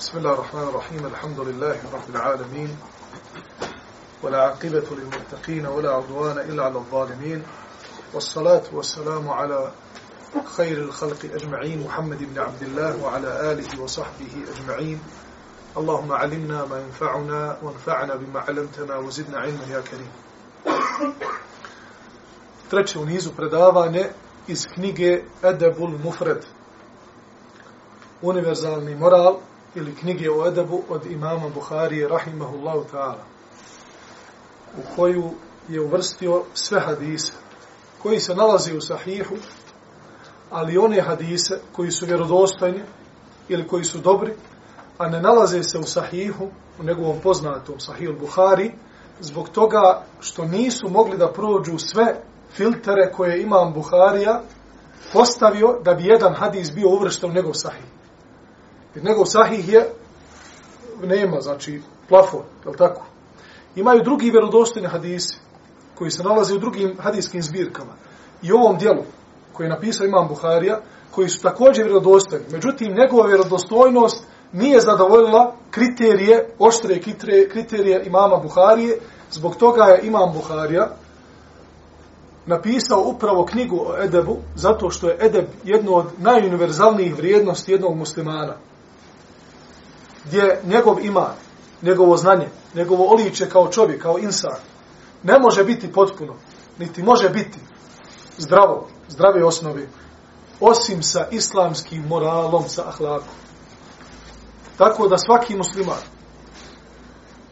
بسم الله الرحمن الرحيم الحمد لله رب العالمين ولا عقبة للمتقين ولا عدوان إلا على الظالمين والصلاة والسلام على خير الخلق أجمعين محمد بن عبد الله وعلى آله وصحبه أجمعين اللهم علمنا ما ينفعنا وانفعنا بما علمتنا وزدنا علما يا كريم Treće u nizu iz knjige Edebul Mufred. Univerzalni moral ili knjige o edabu od imama Buharije rahimahullahu ta'ala u koju je uvrstio sve hadise koji se nalazi u sahihu ali one hadise koji su vjerodostojni ili koji su dobri a ne nalaze se u sahihu u njegovom poznatom sahihu Buhari zbog toga što nisu mogli da prođu sve filtere koje imam Buharija postavio da bi jedan hadis bio uvršten u njegov sahih. Jer njegov sahih je, nema, znači, plafon, je tako? Imaju drugi vjerodostojni hadisi, koji se nalaze u drugim hadijskim zbirkama. I u ovom dijelu, koji je napisao Imam Buharija, koji su također vjerodostojni. Međutim, njegova vjerodostojnost nije zadovoljila kriterije, oštre kriterije imama Buharije, zbog toga je Imam Buharija napisao upravo knjigu o Edebu, zato što je Edeb jedno od najuniverzalnijih vrijednosti jednog muslimana gdje njegov iman, njegovo znanje, njegovo oliče kao čovjek, kao insan, ne može biti potpuno, niti može biti zdravo, zdrave osnovi, osim sa islamskim moralom, sa ahlakom. Tako da svaki musliman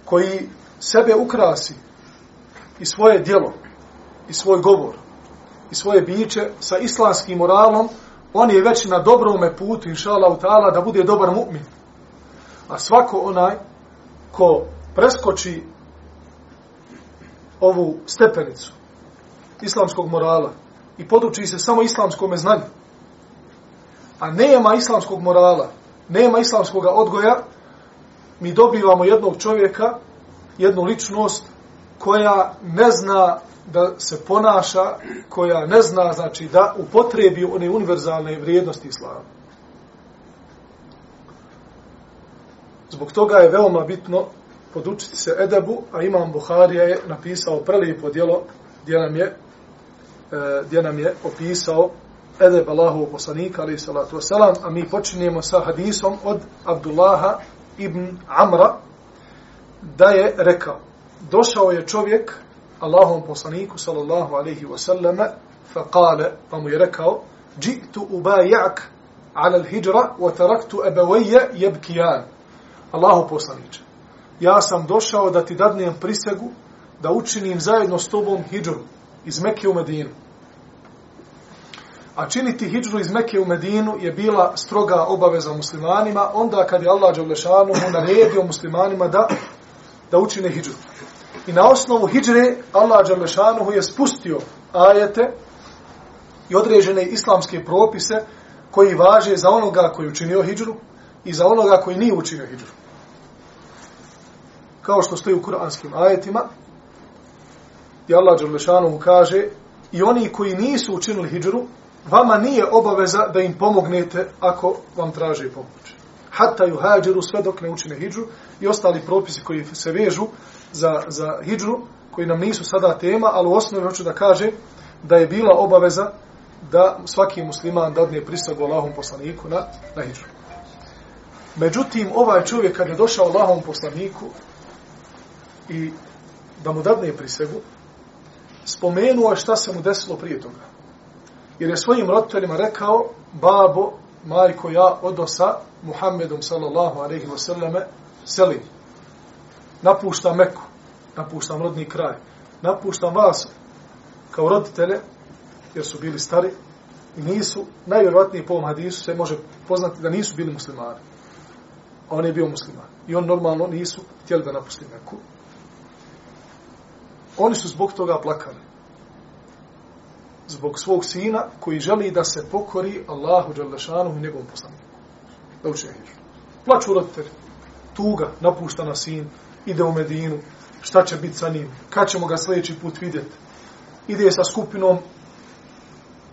koji sebe ukrasi i svoje djelo, i svoj govor, i svoje biće sa islamskim moralom, on je već na dobrome putu, inša Allah, da bude dobar mu'min. A svako onaj ko preskoči ovu stepenicu islamskog morala i poduči se samo islamskom znanju, a nema islamskog morala, nema islamskog odgoja, mi dobivamo jednog čovjeka, jednu ličnost koja ne zna da se ponaša, koja ne zna znači da upotrebi one univerzalne vrijednosti islama. Zbog toga je veoma bitno podučiti se edebu, a Imam Buharija je napisao prelijepo djelo gdje nam je, e, gdje nam je opisao edeb Allahu poslanika, ali salatu wasalam, a mi počinjemo sa hadisom od Abdullaha ibn Amra, da je rekao, došao je čovjek Allahom poslaniku, sallallahu alaihi wasallama, fa kale, pa mu je rekao, džitu ubajak ala l-hijra, wa taraktu ebevije jebkijan. Allahu poslaniče, ja sam došao da ti dadnem prisegu da učinim zajedno s tobom hijđru iz Mekke u Medinu. A činiti hijđru iz Mekke u Medinu je bila stroga obaveza muslimanima, onda kad je Allah Đavlešanu mu naredio muslimanima da, da učine hijđru. I na osnovu hijđre Allah Đavlešanu je spustio ajete i određene islamske propise koji važe za onoga koji učinio hijđru i za onoga koji nije učinio hijđru kao što stoji u kuranskim ajetima, i Allah Đerlešanu kaže, i oni koji nisu učinili hijđru, vama nije obaveza da im pomognete ako vam traže pomoć. Hatta ju hađeru sve dok ne učine hijđru i ostali propisi koji se vežu za, za hijđru, koji nam nisu sada tema, ali u osnovi hoću da kaže da je bila obaveza da svaki musliman dadne pristagu Allahom poslaniku na, na hijđru. Međutim, ovaj čovjek kad je došao Allahom poslaniku, i da mu dadne prisegu, spomenuo šta se mu desilo prije toga. Jer je svojim roditeljima rekao, babo, majko, ja odo sa Muhammedom, sallallahu alaihi wasallame, selim. Napuštam Meku, napuštam rodni kraj, napuštam vas kao roditelje, jer su bili stari i nisu, najvjerovatniji po ovom hadisu se može poznati da nisu bili muslimani a on je bio musliman. I on normalno nisu htjeli da napusti Meku. Oni su zbog toga plakali. Zbog svog sina koji želi da se pokori Allahu Đalešanu i njegovom poslaniku. Da uče hijđu. Plaču roditelji. Tuga, napušta na sin, ide u Medinu, šta će biti sa njim, kad ćemo ga sljedeći put vidjeti. Ide sa skupinom,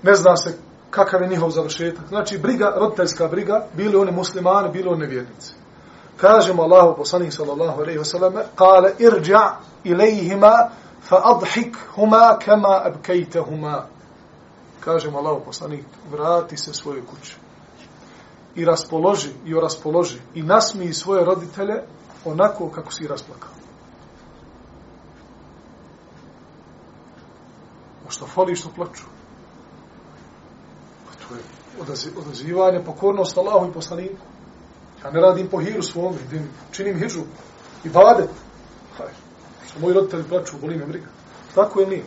ne zna se kakav je njihov završetak. Znači, briga, roditeljska briga, bili oni muslimani, bili oni nevjernici. Kažemo Allahu poslanik sallallahu alejhi ve selleme, "Qala irja' ilayhima fa adhik huma kama abkaytahuma." Kažemo Allahu poslanik, vrati se svoje kuće. I raspoloži, i raspoloži, i nasmiji svoje roditelje onako kako si rasplakao. O što fali što plaču? Pa to je odazivanje, pokornost Allahu i poslaniku. Ja ne radim po hiru svom, idem, činim hijđu i badet. Haj, što moji roditelji plaću, boli me briga. Tako je nije.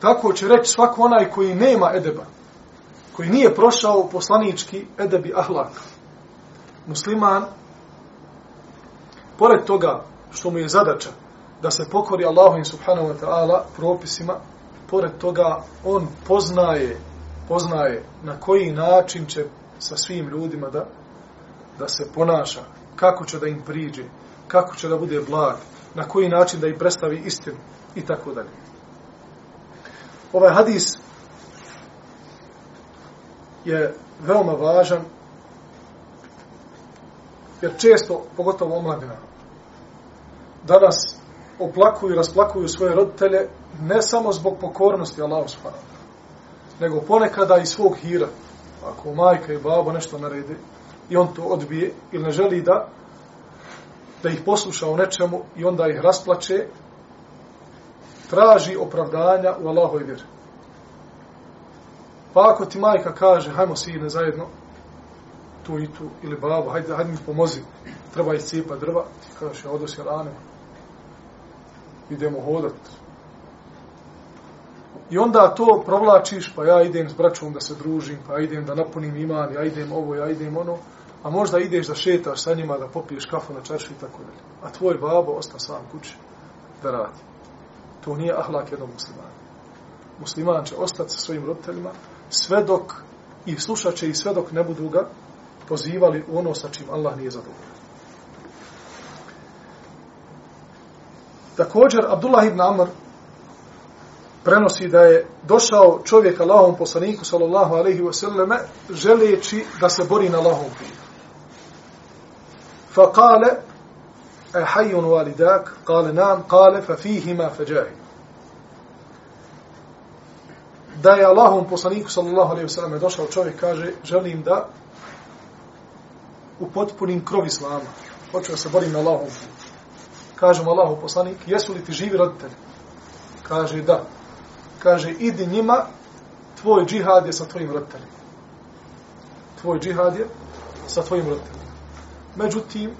Tako će reći svako onaj koji nema edeba, koji nije prošao poslanički edebi ahlak. Musliman, pored toga što mu je zadaća da se pokori Allahu subhanahu wa ta'ala propisima, pored toga on poznaje, poznaje na koji način će sa svim ljudima da da se ponaša, kako će da im priđe, kako će da bude blag, na koji način da im predstavi istinu i tako dalje. Ovaj hadis je veoma važan jer često, pogotovo omladina, danas oplakuju i rasplakuju svoje roditelje ne samo zbog pokornosti Allahu subhanahu nego ponekada i svog hira. Ako majka i babo nešto naredi i on to odbije ili ne želi da da ih posluša u nečemu i onda ih rasplače, traži opravdanja u Allahoj vjeri. Pa ako ti majka kaže, hajmo sine zajedno, tu i tu, ili babo, hajde, hajde mi pomozi, treba iscijepa drva, ti kažeš, ja odosi ranima, idemo hodat. I onda to provlačiš, pa ja idem s braćom da se družim, pa ja idem da napunim iman, ja idem ovo, ja idem ono, a možda ideš da šetaš sa njima, da popiješ kafu na čaršu i tako dalje. A tvoj babo osta sam kući da radi. To nije ahlak jednog muslimana. Musliman će ostati sa svojim roditeljima sve dok i slušat će i sve dok ne budu ga pozivali u ono sa čim Allah nije zadovoljan. Također, Abdullah ibn Amr prenosi da je došao čovjek Allahom poslaniku, sallallahu alaihi wasallame, želeći da se bori na Allahom putu. Fa kale, e hajun walidak, kale nam, kale, fa fihima fađahi. Da je Allahom poslaniku, sallallahu alaihi wasallame, došao čovjek, kaže, želim da upotpunim krov Islama. Hoću da se borim na Allahom putu kažem Allahu poslanik, jesu li ti živi roditelji? Kaže, da. Kaže, idi njima, tvoj džihad je sa tvojim roditeljima. Tvoj džihad je sa tvojim roditeljima. Međutim,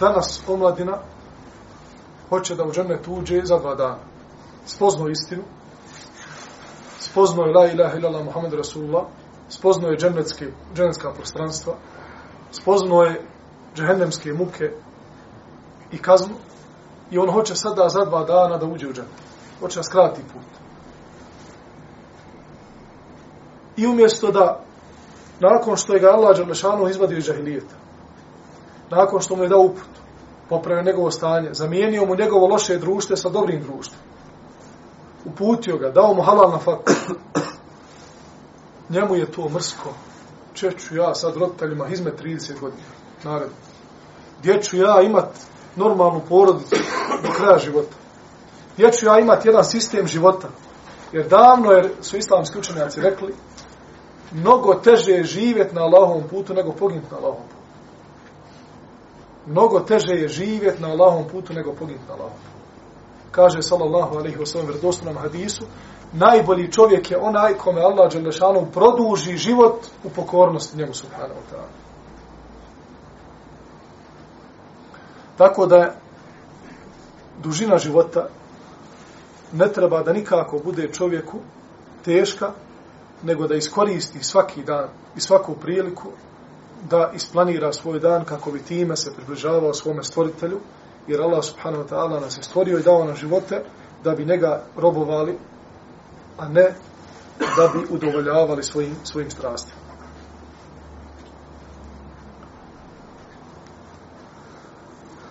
danas omladina hoće da u džennet uđe za dva dana. Spoznao istinu, spoznao je la ilaha illallah Muhammed Rasulullah, spoznao je dženecke, dženecka prostranstva, spoznao je džehennemske muke i kaznu, I on hoće sada za dva dana da uđe u džennet. Hoće da skrati put. I umjesto da, nakon što je ga Allah Đalešanu izvadio iz džahilijeta, nakon što mu je dao uput, popravio njegovo stanje, zamijenio mu njegovo loše društvo sa dobrim društvom, uputio ga, dao mu halal na faktu, njemu je to mrsko. Čeću ja sad roditeljima izme 30 godina, naredno. Gdje ću ja imat normalnu porodicu do kraja života. Gdje ću ja imati jedan sistem života. Jer davno jer su islamski učenjaci rekli mnogo teže je živjeti na Allahovom putu nego poginuti na Allahovom putu. Mnogo teže je živjeti na Allahovom putu nego poginuti na Allahovom putu. Kaže sallallahu alaihi wa sallam vjerodostojnom hadisu najbolji čovjek je onaj kome Allah Đelešanu produži život u pokornosti njemu subhanahu wa ta'ala. Tako da dužina života ne treba da nikako bude čovjeku teška, nego da iskoristi svaki dan i svaku priliku da isplanira svoj dan kako bi time se približavao svome stvoritelju, jer Allah subhanahu wa ta'ala nas je stvorio i dao nam živote da bi njega robovali, a ne da bi udovoljavali svojim, svojim strastima.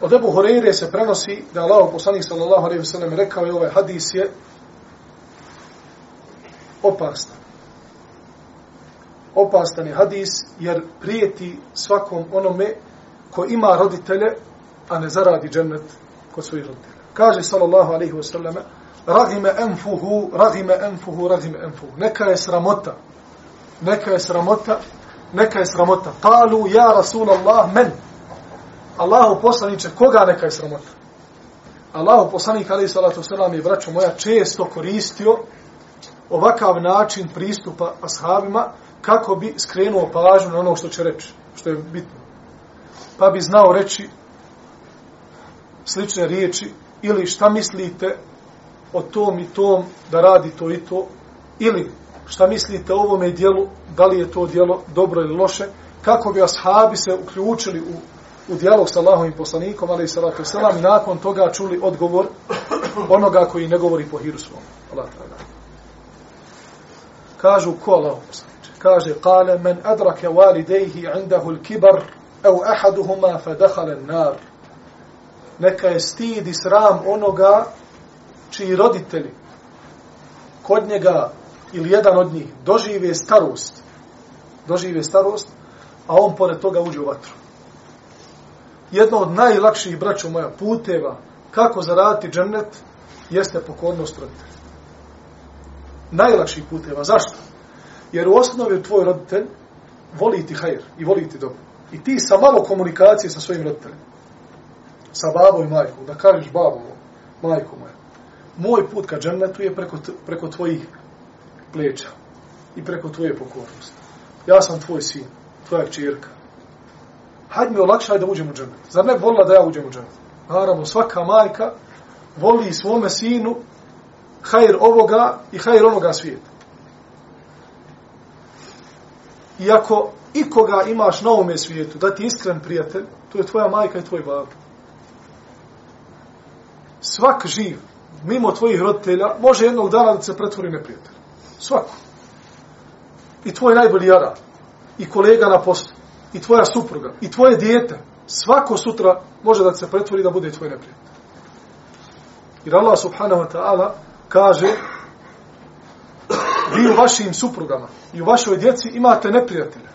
Od Ebu Horeire se prenosi da Allah poslanik sallallahu alaihi wa sallam rekao i ovaj hadis je opastan. Opastan je hadis jer prijeti svakom onome ko ima roditelje, a ne zaradi džennet kod svojih roditelja. Kaže sallallahu alaihi wasallam, ragime enfuhu, ragime enfuhu, ragime enfuhu. Neka je sramota, neka je sramota, neka je sramota. Kalu ja Rasulallah men. Allahu poslaniče, koga neka je sramota? Allahu poslanik, ali salatu selam je, braćo moja, često koristio ovakav način pristupa ashabima kako bi skrenuo pažnju na ono što će reći, što je bitno. Pa bi znao reći slične riječi ili šta mislite o tom i tom da radi to i to ili šta mislite o ovome dijelu, da li je to dijelo dobro ili loše, kako bi ashabi se uključili u u dijalog sa Allahovim poslanikom, ali i salatu selam, i nakon toga čuli odgovor onoga koji ne govori po hiru svom. Allah ta'ala. Kažu ko Allah poslaniče? Kaže, kale men adrake validejhi indahu l'kibar, au ahaduhuma fa nar. Neka je stid i sram onoga čiji roditelji kod njega ili jedan od njih dožive starost, dožive starost, a on pored toga uđe u vatru jedno od najlakših, braćo moja, puteva kako zaraditi džennet, jeste pokornost roditelja. Najlakših puteva. Zašto? Jer u osnovi tvoj roditelj voli ti hajr i voli ti dobro. I ti sa malo komunikacije sa svojim roditeljem, sa babom i majkom, da kažeš babo, majko moja, moj put ka džennetu je preko, preko tvojih pleća i preko tvoje pokornosti. Ja sam tvoj sin, tvoja čirka, hajde mi olakšaj da uđem u džennet. Zar ne volila da ja uđem u džennet? Naravno, svaka majka voli svome sinu hajr ovoga i hajr onoga svijeta. I ako ikoga imaš na ovome svijetu, da ti iskren prijatelj, to je tvoja majka i tvoj bab. Svak živ, mimo tvojih roditelja, može jednog dana da se pretvori neprijatelj. Svako. I tvoj najbolji jara. I kolega na poslu i tvoja supruga, i tvoje dijete, svako sutra može da se pretvori da bude tvoj neprijatelj. Jer Allah subhanahu wa ta'ala kaže vi u vašim suprugama i u vašoj djeci imate neprijatelja.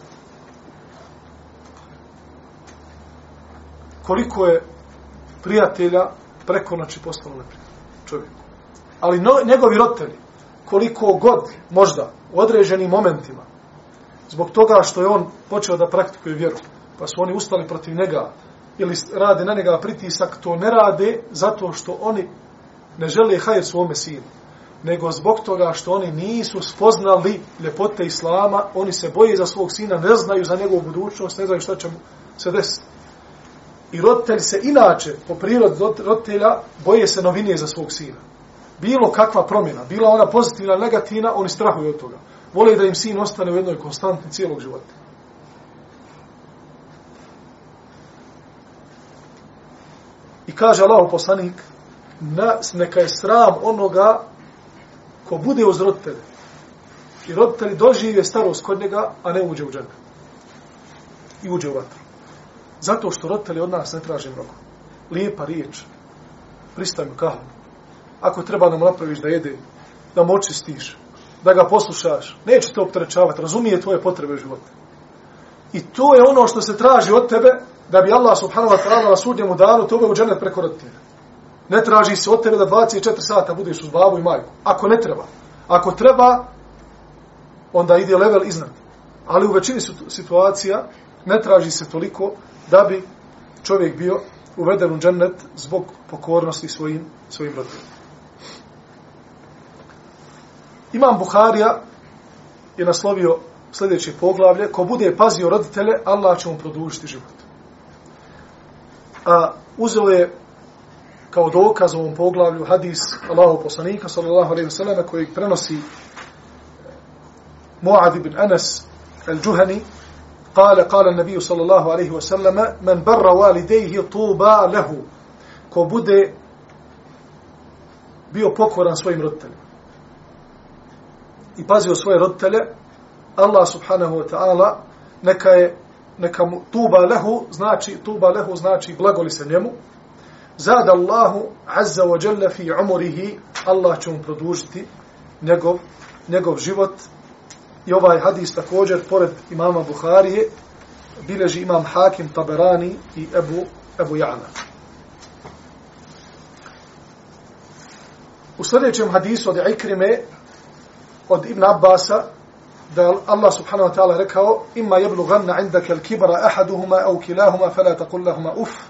Koliko je prijatelja preko znači, noći postalo neprijatelj čovjek. Ali no, njegovi roditelji, koliko god možda u određenim momentima zbog toga što je on počeo da praktikuje vjeru, pa su oni ustali protiv njega ili rade na njega pritisak, to ne rade zato što oni ne žele hajer svome sinu, nego zbog toga što oni nisu spoznali ljepote Islama, oni se boje za svog sina, ne znaju za njegovu budućnost, ne znaju šta će mu se desiti. I roditelj se inače, po prirodi roditelja, boje se novinije za svog sina. Bilo kakva promjena, bila ona pozitivna negativna, oni strahuju od toga vole da im sin ostane u jednoj konstantni cijelog života. I kaže Allah poslanik, na, neka je sram onoga ko bude uz roditelje. I roditelji dožive starost kod njega, a ne uđe u džene. I uđe u vatru. Zato što roditelji od nas ne traže mnogo. Lijepa riječ. Pristavim kahvu. Ako treba da mu napraviš da jede, da mu očistiš, da ga poslušaš, neće te optrećavati, razumije tvoje potrebe u životu. I to je ono što se traži od tebe, da bi Allah subhanahu wa ta'ala na sudnjemu danu tebe u dženet preko roditelja. Ne traži se od tebe da 24 sata budeš uz babu i majku. Ako ne treba. Ako treba, onda ide level iznad. Ali u većini situacija ne traži se toliko da bi čovjek bio uveden u džennet zbog pokornosti svojim, svojim roditeljima. Imam Buharija je naslovio sljedeće poglavlje, ko bude pazio roditelje, Allah će mu produžiti život. A uzeo je kao dokaz u ovom poglavlju hadis Allahu poslanika, sallallahu alaihi wa sallam, koji prenosi Muad ibn Anas al-Juhani, قال قال النبي صلى الله عليه وسلم من بر والديه طوبى له ko bude bio pokoran svojim roditeljima i pazio svoje roditelje Allah subhanahu wa ta'ala neka je neka mu tuba lehu znači tuba lehu znači blagoli se njemu zad Allahu azza wa jalla fi umrihi Allah će mu produžiti njegov, njegov život i ovaj hadis također pored imama Buharije bileži imam Hakim Taberani i Ebu, Ebu Jana. U sljedećem hadisu od Ikrime od Ibn Abbasa da Allah subhanahu wa ta'ala rekao ima jeblu ganna indaka al-kibra ahaduhuma au kilahuma fala taqul lahuma uff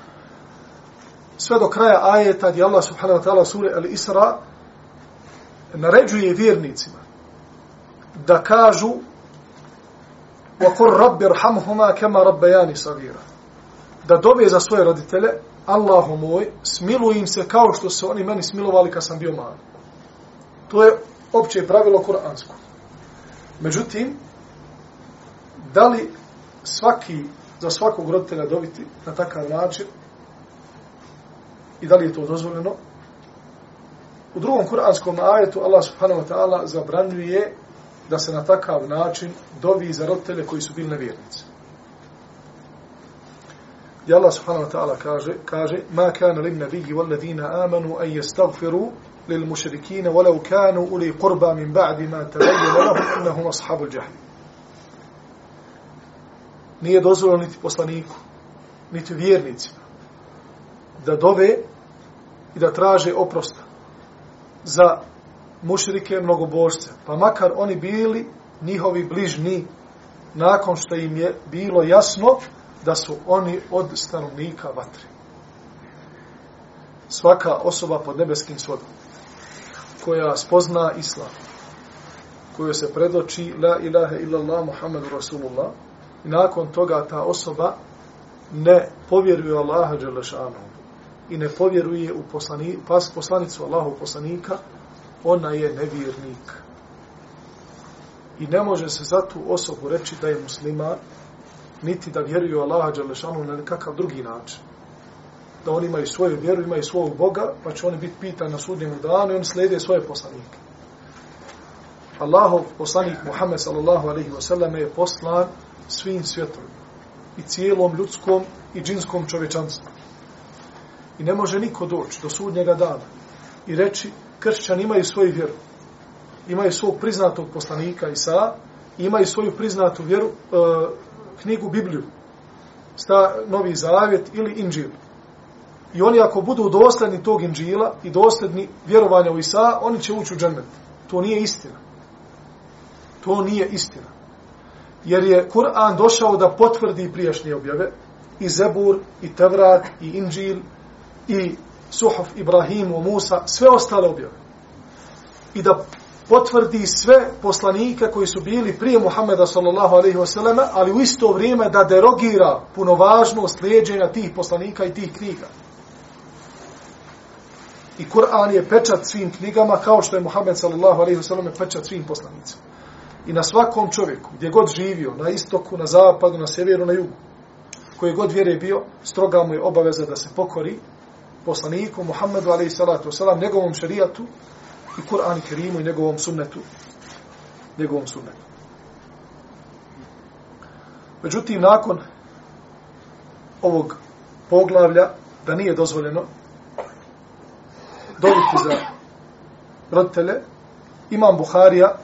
sve do kraja ajeta gdje Allah subhanahu wa ta'ala sure Al-Isra naređuje vjernicima da kažu وَقُرْ رَبِّ رْحَمْهُمَا كَمَا رَبَّيَانِ صَغِيرًا da dobe za svoje roditelje Allahu moj, smiluj im se kao što se oni meni smilovali kad sam bio mali. To je opće pravilo kuransko. Međutim, da li svaki, za svakog roditelja dobiti na takav način i da li je to dozvoljeno? U drugom kuranskom ajetu Allah subhanahu wa ta'ala zabranjuje da se na takav način dovi za roditelje koji su bili nevjernici. I Allah subhanahu wa ta'ala kaže, kaže ma kana lin nabiji wal ladina amanu an yastaghfiru lil mushrikeen walau kanu uli qurba min ba'di ma tabayyana lahum innahum ashabul jahim. Nije dozvoljeno niti poslaniku, niti vjernicima da dove i da traže oprosta za mušrike mnogobožce, pa makar oni bili njihovi bližni nakon što im je bilo jasno da su oni od stanovnika vatre. Svaka osoba pod nebeskim svodom koja spozna islam, koja se predoči la ilaha illallah Muhammedu Rasulullah i nakon toga ta osoba ne povjeruje Allaha Đelešanu i ne povjeruje u poslani, pas, poslanicu Allahov poslanika, ona je nevjernik. I ne može se za tu osobu reći da je musliman, niti da vjeruju Allaha Đalešanu na nekakav drugi način. Da oni imaju svoju vjeru, imaju svog Boga, pa će oni biti pitani na sudnjem danu i oni slijede svoje poslanike. Allahov poslanik Muhammed sallallahu alaihi wa je poslan svim svjetovima i cijelom ljudskom i džinskom čovečanstvu. I ne može niko doći do sudnjega dana i reći kršćani imaju svoju vjeru, imaju svog priznatog poslanika Isa, imaju svoju priznatu vjeru, e, knjigu Bibliju, sta Novi Zavjet ili Inđil. I oni ako budu dosledni tog Inđila i dosledni vjerovanja u Isa, oni će ući u džennet. To nije istina. To nije istina. Jer je Kur'an došao da potvrdi prijašnje objave i Zebur, i Tevrat, i Inđil, i Suhuf Ibrahimu, Musa, sve ostale objave. I da potvrdi sve poslanike koji su bili prije Muhammeda sallallahu alaihi wasallam, ali u isto vrijeme da derogira punovažnost lijeđenja tih poslanika i tih knjiga. I Kur'an je pečat svim knjigama kao što je Muhammed sallallahu alaihi wasallam pečat svim poslanicima. I na svakom čovjeku, gdje god živio, na istoku, na zapadu, na sjeveru, na jugu, koji god vjere bio, stroga mu je obaveza da se pokori poslaniku Muhammedu alaihi salatu wasalam, njegovom šarijatu, i Kur'an i Kerimu i njegovom sunnetu. Njegovom sunnetu. Međutim, nakon ovog poglavlja, da nije dozvoljeno dobiti za roditelje, imam Buharija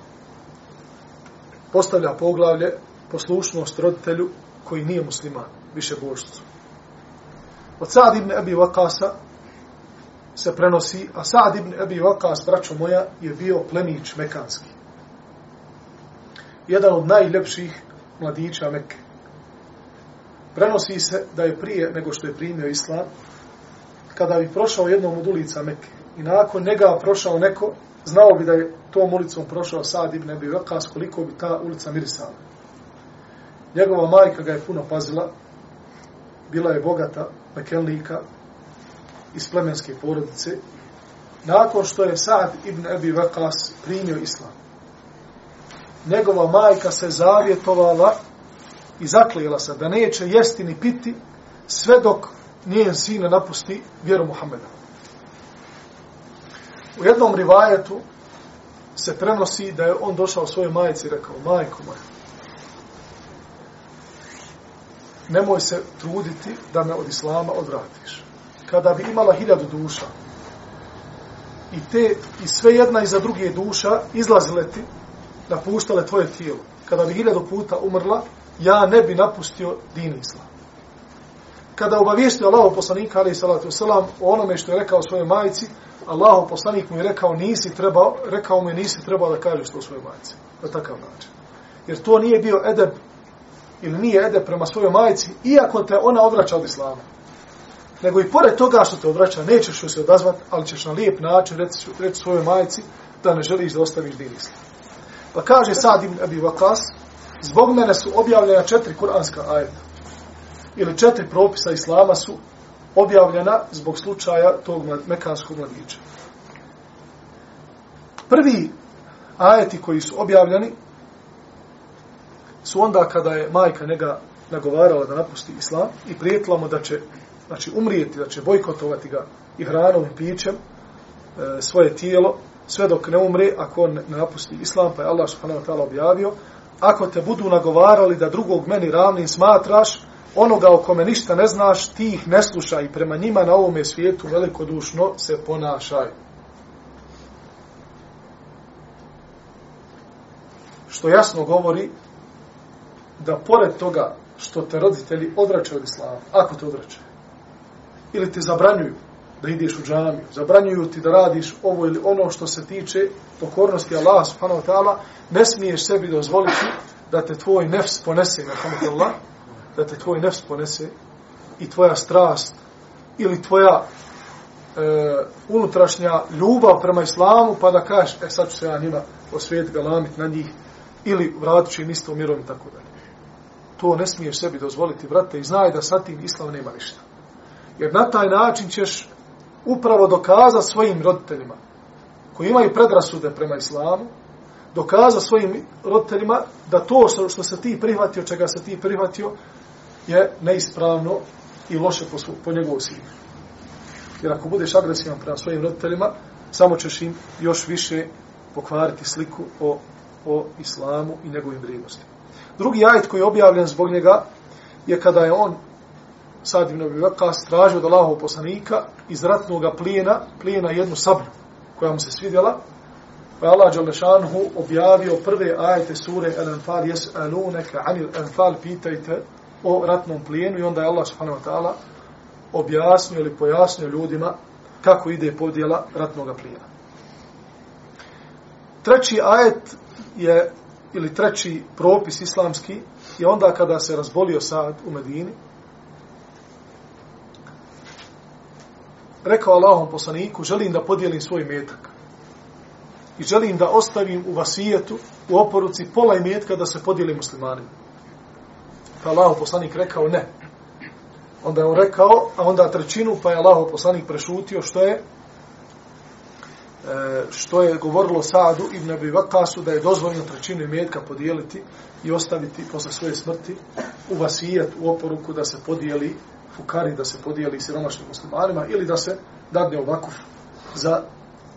postavlja poglavlje poslušnost roditelju koji nije musliman, više božcu. Od Sa'd ibn Abi Vakasa, se prenosi, a Sa'd ibn Abi Waqas, braćo moja, je bio plemić mekanski. Jedan od najljepših mladića Mekke. Prenosi se da je prije nego što je primio islam, kada bi prošao jednom od ulica Mekke i nakon njega prošao neko, znao bi da je tom ulicom prošao Sa'd ibn Abi Waqas, koliko bi ta ulica mirisala. Njegova majka ga je puno pazila, bila je bogata, mekenlika, iz plemenske porodice, nakon što je Sa'd ibn Abi Waqas primio islam. Njegova majka se zavjetovala i zaklijela se da neće jesti ni piti sve dok njen sin ne napusti vjeru Muhammeda. U jednom rivajetu se prenosi da je on došao svojoj majici i rekao, majko moja, nemoj se truditi da me od islama odvratiš. Kada bi imala hiljadu duša i te i sve jedna iza druge duša izlazile ti, napuštale tvoje tijelo, kada bi hiljadu puta umrla, ja ne bi napustio din islam. Kada obavijestio Allahu poslanika, ali salatu wasalam, o onome što je rekao svojoj majici, Allahu poslanik mu je rekao, nisi trebao, rekao mu je, nisi trebao da kažeš to svojoj majici. Na takav način. Jer to nije bio edeb, ili nije edeb prema svojoj majici, iako te ona odvraća od islama. Nego i pored toga što te odvraća, nećeš se odazvati, ali ćeš na lijep način reći, reći svojoj majici da ne želiš da ostaviš din islam. Pa kaže Sad ibn Abi Vakas, zbog mene su objavljena četiri kuranska ajeta. Ili četiri propisa islama su objavljena zbog slučaja tog mekanskog mladića. Prvi ajeti koji su objavljeni su onda kada je majka njega nagovarala da napusti islam i prijetila mu da će znači, umrijeti, da će bojkotovati ga i hranom i pićem e, svoje tijelo sve dok ne umre ako on ne napusti islam, pa je Allah subhanahu wa ta'ala objavio ako te budu nagovarali da drugog meni ravnim smatraš, onoga o kome ništa ne znaš, ti ih ne slušaj i prema njima na ovome svijetu velikodušno se ponašaj. Što jasno govori da pored toga što te roditelji odvraćaju od islama, ako te odvraćaju, ili te zabranjuju da ideš u džamiju, zabranjuju ti da radiš ovo ili ono što se tiče pokornosti Allah subhanahu wa ta'ala, ne smiješ sebi dozvoliti da te tvoj nefs ponese, na Allah, da te tvoj nefs ponese i tvoja strast ili tvoja e, unutrašnja ljubav prema islamu, pa da kažeš, e sad ću se ja njima osvijet galamit na njih, ili vratit ću im isto mirom i tako dalje. To ne smiješ sebi dozvoliti, brate, i znaj da sa tim islam nema ništa. Jer na taj način ćeš upravo dokaza svojim roditeljima, koji imaju predrasude prema islamu, dokaza svojim roditeljima da to što se ti prihvatio, čega se ti prihvatio, je neispravno i loše po, po njegovu sinu. Jer ako budeš agresivan prema svojim roditeljima, samo ćeš im još više pokvariti sliku o, o islamu i njegovim vrijednostima. Drugi ajet koji je objavljen zbog njega je kada je on sad ibn Abi Vakas tražio od Allahov poslanika iz ratnog plijena, plijena jednu sablju koja mu se svidjela, pa je Allah Đalešanhu objavio prve ajete sure Al-Anfal, jes aluneka anil Anfal, pitajte o ratnom plijenu i onda je Allah subhanahu wa ta'ala objasnio ili pojasnio ljudima kako ide podjela ratnog plijena. Treći ajet je, ili treći propis islamski, je onda kada se razbolio sad u Medini, rekao Allahom poslaniku, želim da podijelim svoj metak. I želim da ostavim u vasijetu, u oporuci, pola imetka da se podijeli muslimanima. Pa Allah poslanik rekao ne. Onda je on rekao, a onda trećinu, pa je Allah poslanik prešutio što je e, što je govorilo Sadu ibn Abi Vakasu da je dozvoljeno trećinu imetka podijeliti i ostaviti posle svoje smrti u vasijet, u oporuku da se podijeli fukari, da se podijeli siromašnim muslimanima ili da se dadne ovakav za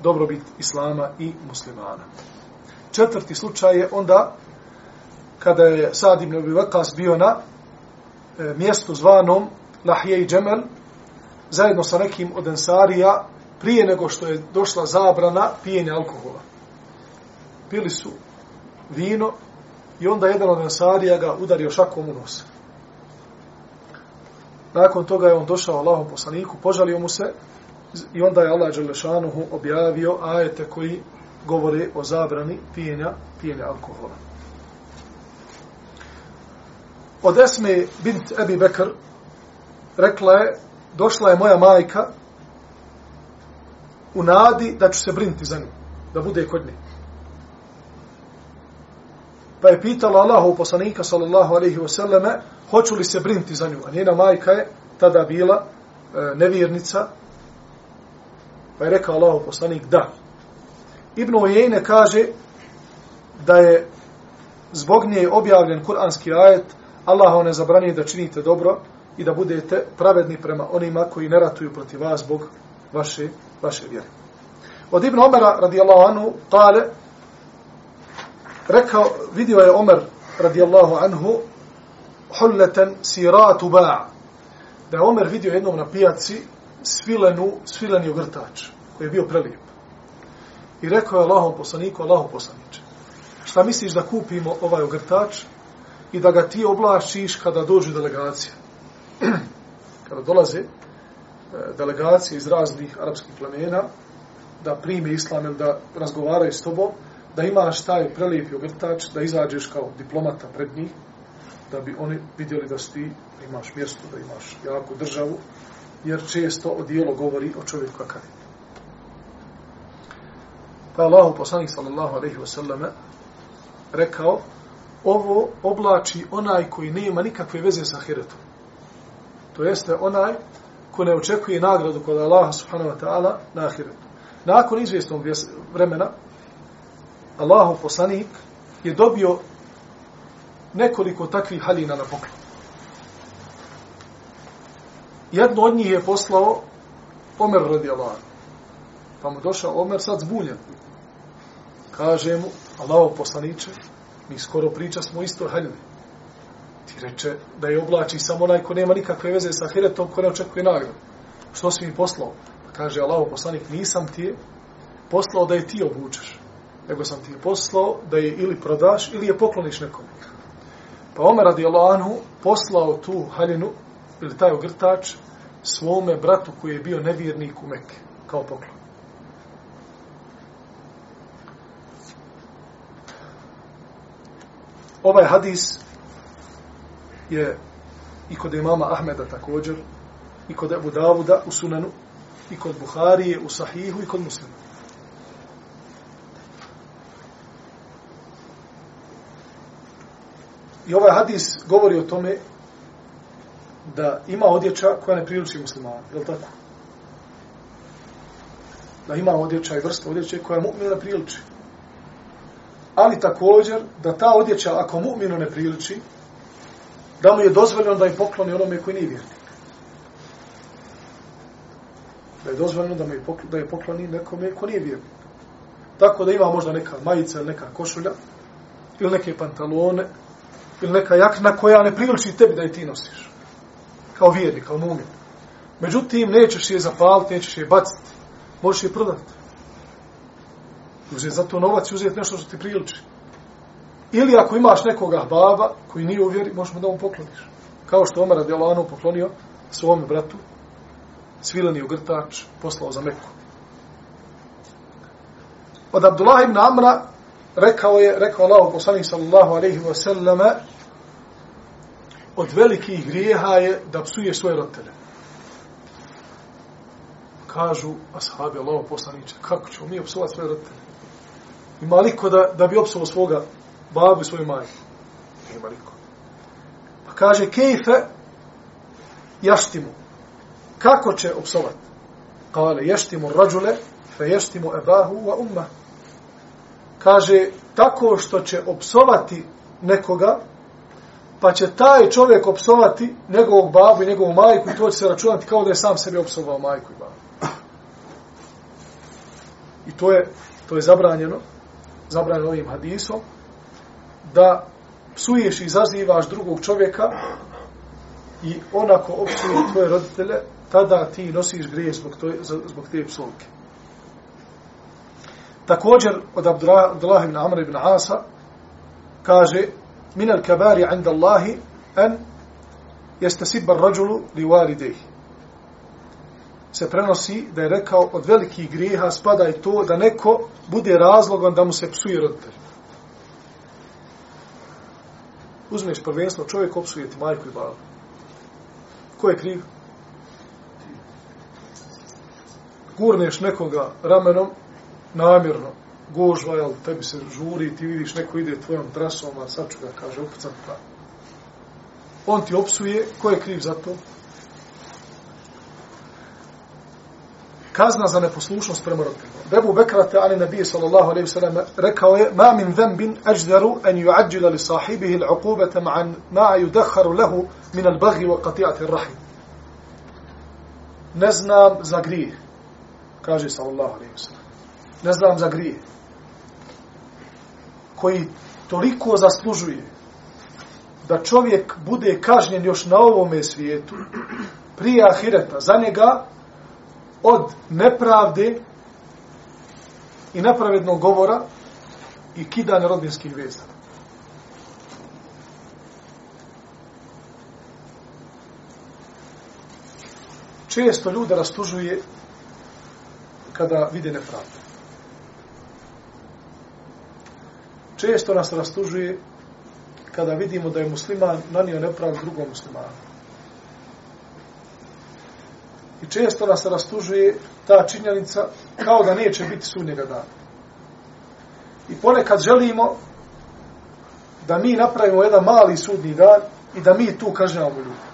dobrobit islama i muslimana. Četvrti slučaj je onda kada je Sad ibn Abi Waqas bio na e, mjestu zvanom Lahije i Džemel, zajedno sa nekim od Ensarija, prije nego što je došla zabrana pijenja alkohola. Pili su vino i onda jedan od Ensarija ga udario šakom u nos. Nakon toga je on došao Allahom poslaniku, požalio mu se i onda je Allah Đelešanuhu objavio ajete koji govore o zabrani pijenja, pijenja alkohola od Esme bint Ebi Bekr rekla je, došla je moja majka u nadi da ću se brinuti za nju, da bude kod nje. Pa je pitala Allahu poslanika sallallahu alaihi wasallame hoću li se brinti za nju. A njena majka je tada bila e, nevjernica. Pa je rekao Allahu poslanik da. Ibn Ujejne kaže da je zbog nje objavljen kuranski ajet Allah vam ne zabranije da činite dobro i da budete pravedni prema onima koji ne ratuju protiv vas zbog vaše, vaše vjere. Od Ibn Omara radijallahu anhu kale, rekao, vidio je Omer radijallahu anhu hulleten siratu ba' da je Omer vidio jednom na pijaci svilenu, svileni ogrtač koji je bio prelijep. I rekao je Allahom poslaniku, Allahom poslaniče, šta misliš da kupimo ovaj ogrtač i da ga ti oblašiš kada dođu delegacije? kada dolaze eh, delegacije iz raznih arapskih plemena da prime islam ili da razgovaraju s tobom, da imaš taj prelijepi ogrtač, da izađeš kao diplomata pred njih, da bi oni vidjeli da si ti imaš mjesto, da imaš jaku državu, jer često odijelo govori o čovjeku kakav pa je. Pa Allah, poslanik sallallahu alaihi wasallam, rekao, ovo oblači onaj koji nema nikakve veze sa hiretom. To jeste onaj ko ne očekuje nagradu kod Allaha subhanahu wa ta'ala na ahiretu. Nakon izvjesnog vremena, Allahov poslanik je dobio nekoliko takvih halina na poklon. Jedno od njih je poslao Omer radi Allah. Pa mu došao Omer sad zbunjen. Kaže mu, Allahov poslaniče, mi skoro priča smo isto haljine. Ti reče da je oblači samo onaj ko nema nikakve veze sa heretom, ko ne očekuje nagradu. Što si mi poslao? Pa kaže Allahov poslanik, nisam ti je poslao da je ti obučeš. Nego sam ti je poslao da je ili prodaš ili je pokloniš nekom. Pa Omer radi Anhu poslao tu haljinu ili taj ogrtač svome bratu koji je bio nevjernik u Mekke kao poklon. Ovaj hadis je i kod imama Ahmeda također, i kod Abu Davuda u Sunanu, i kod Buharije u Sahihu, i kod Muslima. I ovaj hadis govori o tome da ima odjeća koja ne priliči muslimana, je li tako? Da ima odjeća i vrsta odjeće koja mu'minu ne priliči. Ali također, da ta odjeća, ako mu'minu ne priliči, da mu je dozvoljeno da je pokloni onome koji nije vjernik. Da je dozvoljeno da, mu je pokloni, da je pokloni nekome koji nije vjernik. Tako da ima možda neka majica ili neka košulja, ili neke pantalone, ili neka jakna koja ne priliči tebi da je ti nosiš. Kao vjernik, kao mumin. Međutim, nećeš je zapaliti, nećeš je baciti. Možeš je prodati. Uzeti za to novac i uzeti nešto što ti priliči. Ili ako imaš nekoga baba koji nije uvjeri, možeš mu da mu pokloniš. Kao što Omer Adelano poklonio svome bratu, svileni ogrtač, poslao za Meku. Od Abdullah ibn Amra rekao je, rekao Allah poslanik sallallahu alaihi wa sallama, od velikih grijeha je da psuje svoje roditelje. Kažu ashabi Allah poslaniče, kako ćemo mi opsovati svoje roditelje? Ima liko da, da bi opsovao svoga babu i svoju majku? Ima liko. Pa kaže, kejfe jaštimu. Kako će opsovati? Kale, ještimu rađule, fe ještimu ebahu wa umma. Kaže, tako što će opsovati nekoga, pa će taj čovjek opsovati njegovog babu i njegovu majku i to će se računati kao da je sam sebi opsovao majku i babu. I to je, to je zabranjeno, zabranjeno ovim hadisom, da psuješ i izazivaš drugog čovjeka i onako opsuje tvoje roditelje, tada ti nosiš grije zbog, to, zbog te psovke. Također od Abdullah ibn Amr ibn Asa kaže min al kabari inda Allahi an yastasib ar-rajulu li walidayhi se prenosi da je rekao od velikih grijeha spada i to da neko bude razlogom da mu se psuje roditelj. Uzmeš prvenstvo, čovjek opsuje ti majku i babu. Ko je kriv? Gurneš nekoga ramenom, namjerno, gužva, jel, tebi se žuri, ti vidiš neko ide tvojom trasom, a sad ću ga, kaže, upucam pa. On ti opsuje, ko je kriv za to? kazna za neposlušnost prema roditeljima. Bebu Bekrate, ali nabije sallallahu alaihi sallam, rekao je, ma min zembin ađdaru an juađila li sahibihi l'uqubata ma'an ma'a yudakharu lehu min al baghi wa qati'ati rahim. Ne znam za grije, kaže sallallahu alaihi sallam. Ne znam za grije, koji toliko zaslužuje da čovjek bude kažnjen još na ovome svijetu, prije ahireta, za njega od nepravde i nepravednog govora i kidanja rodbinskih veza. Često ljude rastužuje kada vide nepravdu. Često nas rastužuje kada vidimo da je musliman nanio nepravdu drugom muslimanu. I često nas rastužuje ta činjenica kao da neće biti sunnjega dana. I ponekad želimo da mi napravimo jedan mali sudnji dan i da mi tu kažnjavamo ljudi.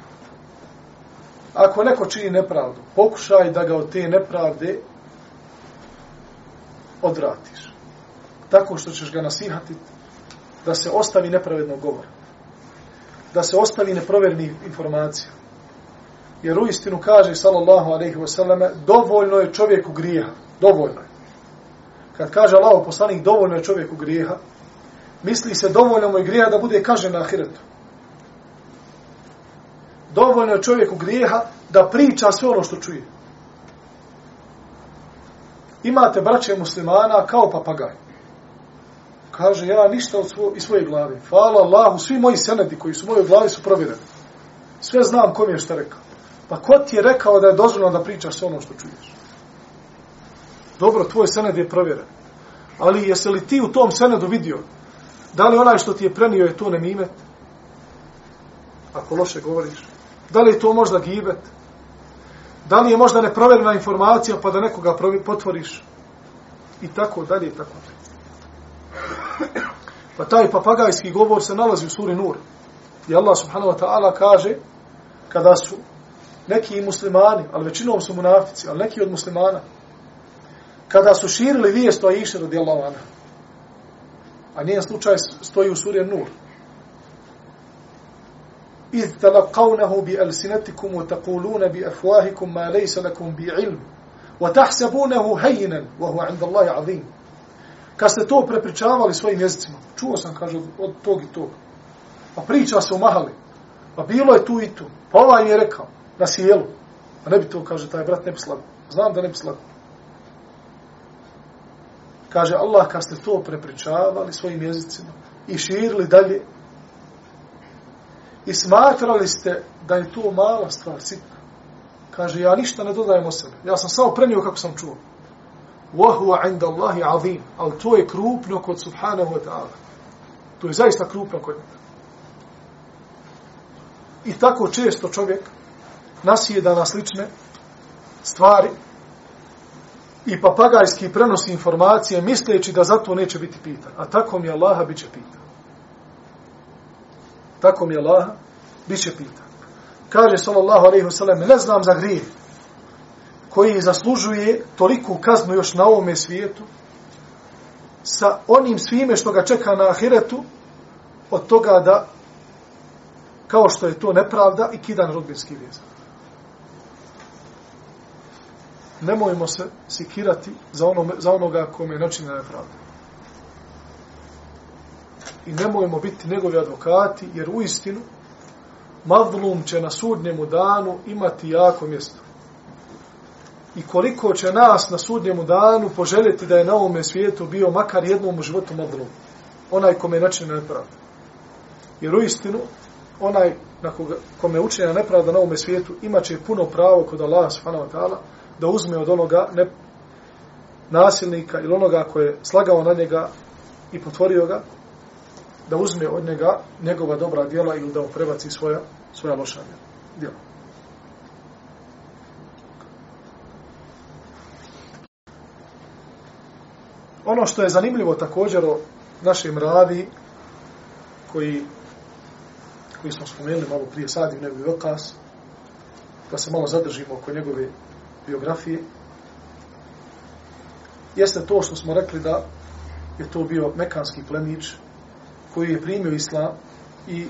Ako neko čini nepravdu, pokušaj da ga od te nepravde odvratiš. Tako što ćeš ga nasihatiti da se ostavi nepravednog govora. Da se ostavi neprovernih informacija. Jer u istinu kaže, sallallahu alaihi wasallam, dovoljno je čovjeku grijeha. Dovoljno je. Kad kaže Allah poslanik, dovoljno je čovjeku grijeha, misli se dovoljno mu je grijeha da bude kažen na ahiretu. Dovoljno je čovjeku grijeha da priča sve ono što čuje. Imate braće muslimana kao papagaj. Kaže, ja ništa od svo, iz svoje glave. Hvala Allahu, svi moji senedi koji su u mojoj glavi su provjereni. Sve znam kom je šta rekao. Pa ko ti je rekao da je dozvoljeno da pričaš sve ono što čuješ? Dobro, tvoj sened je provjeren. Ali jesi li ti u tom senedu vidio da li onaj što ti je prenio je to nemimet? Ako loše govoriš. Da li je to možda gibet? Da li je možda neprovjerena informacija pa da nekoga potvoriš? I tako dalje i tako dalje. Pa taj papagajski govor se nalazi u suri Nur. I Allah subhanahu wa ta'ala kaže kada su neki muslimani, ali većinom su munafici, ali neki od muslimana, kada su širili vijest o Aisha radijallahu anha, a nijen slučaj stoji u suri Nur, إذ تلقونه بألسنتكم وتقولون بأفواهكم ما ليس لكم بعلم وتحسبونه هينا وهو عند الله عظيم kad ste to prepričavali svojim jezicima, čuo sam, kaže, od tog i tog, pa priča se o mahali, pa bilo je tu i tu, pa ovaj mi je rekao, na sjelu. A ne bi to, kaže, taj brat ne bi slago. Znam da ne bi slago. Kaže, Allah, kad ste to prepričavali svojim jezicima i širili dalje i smatrali ste da je to mala stvar, sitna. Kaže, ja ništa ne dodajem o sebe. Ja sam samo prenio kako sam čuo. وَهُوَ عِنْدَ اللَّهِ عَظِيمٌ Ali to je krupno kod subhanahu wa ta'ala. To je zaista krupno kod njega. I tako često čovjek nasjeda na slične stvari i papagajski prenosi informacije misleći da zato neće biti pitan. A tako mi Allaha bit će pitan. Tako mi Allaha bit će pitan. Kaže sallallahu alaihi wasallam, ne znam za grijeh, koji zaslužuje toliku kaznu još na ovome svijetu sa onim svime što ga čeka na ahiretu od toga da kao što je to nepravda i kidan rodbinski vjez. nemojmo se sikirati za, ono, za onoga kome je načinjena nepravda. I nemojmo biti njegovi advokati, jer u istinu Mavlum će na sudnjemu danu imati jako mjesto. I koliko će nas na sudnjemu danu poželjeti da je na ovome svijetu bio makar jednom u životu Mavlum. Onaj kome je načinjena nepravda. Jer u istinu, onaj na koga, kome je učinjena nepravda na ovome svijetu, imaće puno pravo kod Allah subhanahu da uzme od onoga ne, nasilnika ili onoga koje je slagao na njega i potvorio ga, da uzme od njega njegova dobra djela ili da mu prebaci svoja, svoja loša djela. Ono što je zanimljivo također o našem radi, koji, koji smo spomenuli malo prije sadim nebi Vekas, da se malo zadržimo oko njegove biografije, jeste to što smo rekli da je to bio mekanski plemić koji je primio islam i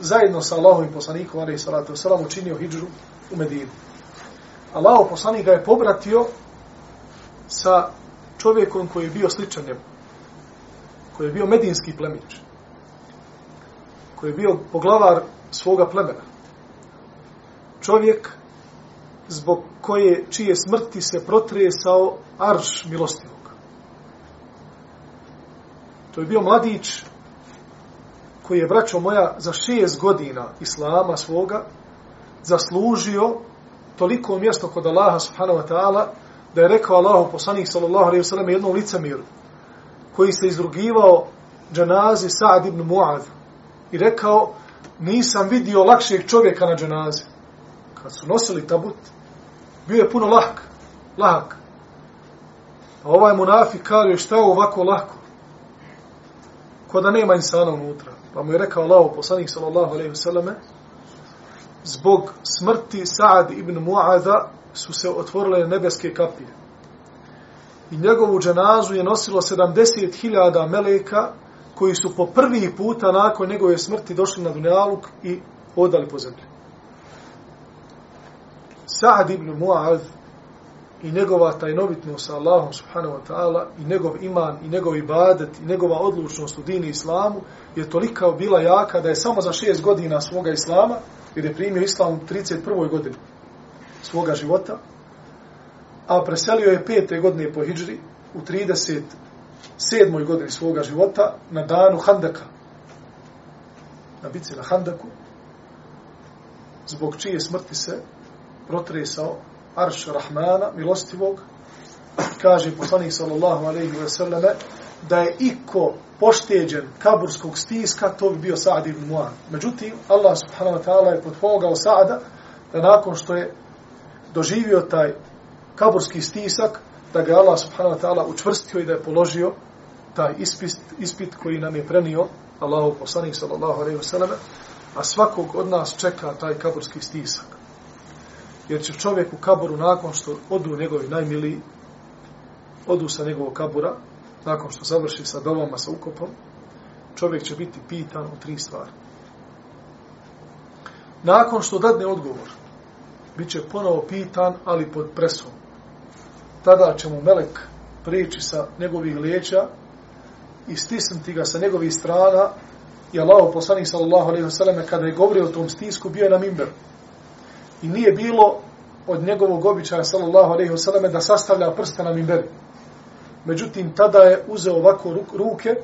zajedno sa Allahovim poslanikom, ali i salatu wasalam, učinio hijđru u Medinu. Allahov poslanik ga je pobratio sa čovjekom koji je bio sličan njemu, koji je bio medinski plemić, koji je bio poglavar svoga plemena. Čovjek zbog koje, čije smrti se protresao arš milostivog. To je bio mladić koji je, braćo moja, za šest godina islama svoga zaslužio toliko mjesto kod Allaha subhanahu wa ta'ala da je rekao Allahu poslanik sallallahu alejhi ve sellem jednom licemiru koji se izrugivao džanazi Sa'd ibn Mu'ad i rekao nisam vidio lakšeg čovjeka na džanazi. Kad su nosili tabut, bio je puno lahak, lahak. A ovaj munafik kaže šta je ovako lahko? Ko da nema insana unutra. Pa mu je rekao Allah, poslanik sallallahu alaihi ve sallame, zbog smrti Sa'ad ibn Mu'ada su se otvorile nebeske kapije. I njegovu dženazu je nosilo 70.000 meleka koji su po prvi puta nakon njegove smrti došli na Dunjaluk i odali po zemlji. Sa'ad ibn Mu'ad i njegova tajnovitnost sa Allahom subhanahu wa ta'ala i njegov iman i njegov ibadet i njegova odlučnost u dini islamu je tolika bila jaka da je samo za šest godina svoga islama jer je primio islam u 31. godini svoga života a preselio je pete godine po hijđri u 37. godini svoga života na danu Handaka na bici na Handaku zbog čije smrti se protresao arš Rahmana, milostivog, kaže poslanik sallallahu alaihi wa sallame, da je iko pošteđen kaburskog stiska, to bi bio Sa'd ibn Mu'an. Međutim, Allah subhanahu wa ta'ala je potpomogao Sa'da da nakon što je doživio taj kaburski stisak, da ga Allah subhanahu wa ta'ala učvrstio i da je položio taj ispit, ispit koji nam je prenio Allahu poslanik sallallahu alaihi wa a svakog od nas čeka taj kaburski stisak jer će čovjek u kaboru nakon što odu njegovi najmiliji, odu sa njegovog kabura, nakon što završi sa domama, sa ukopom, čovjek će biti pitan o tri stvari. Nakon što dadne odgovor, bit će ponovo pitan, ali pod presom. Tada će mu melek prijeći sa njegovih leća i stisnuti ga sa njegovih strana i Allah poslanih sallallahu alaihi wasallam kada je govorio o tom stisku bio je na mimberu i nije bilo od njegovog običaja sallallahu alejhi ve selleme da sastavlja prste na minberi. Međutim tada je uzeo ovako ruke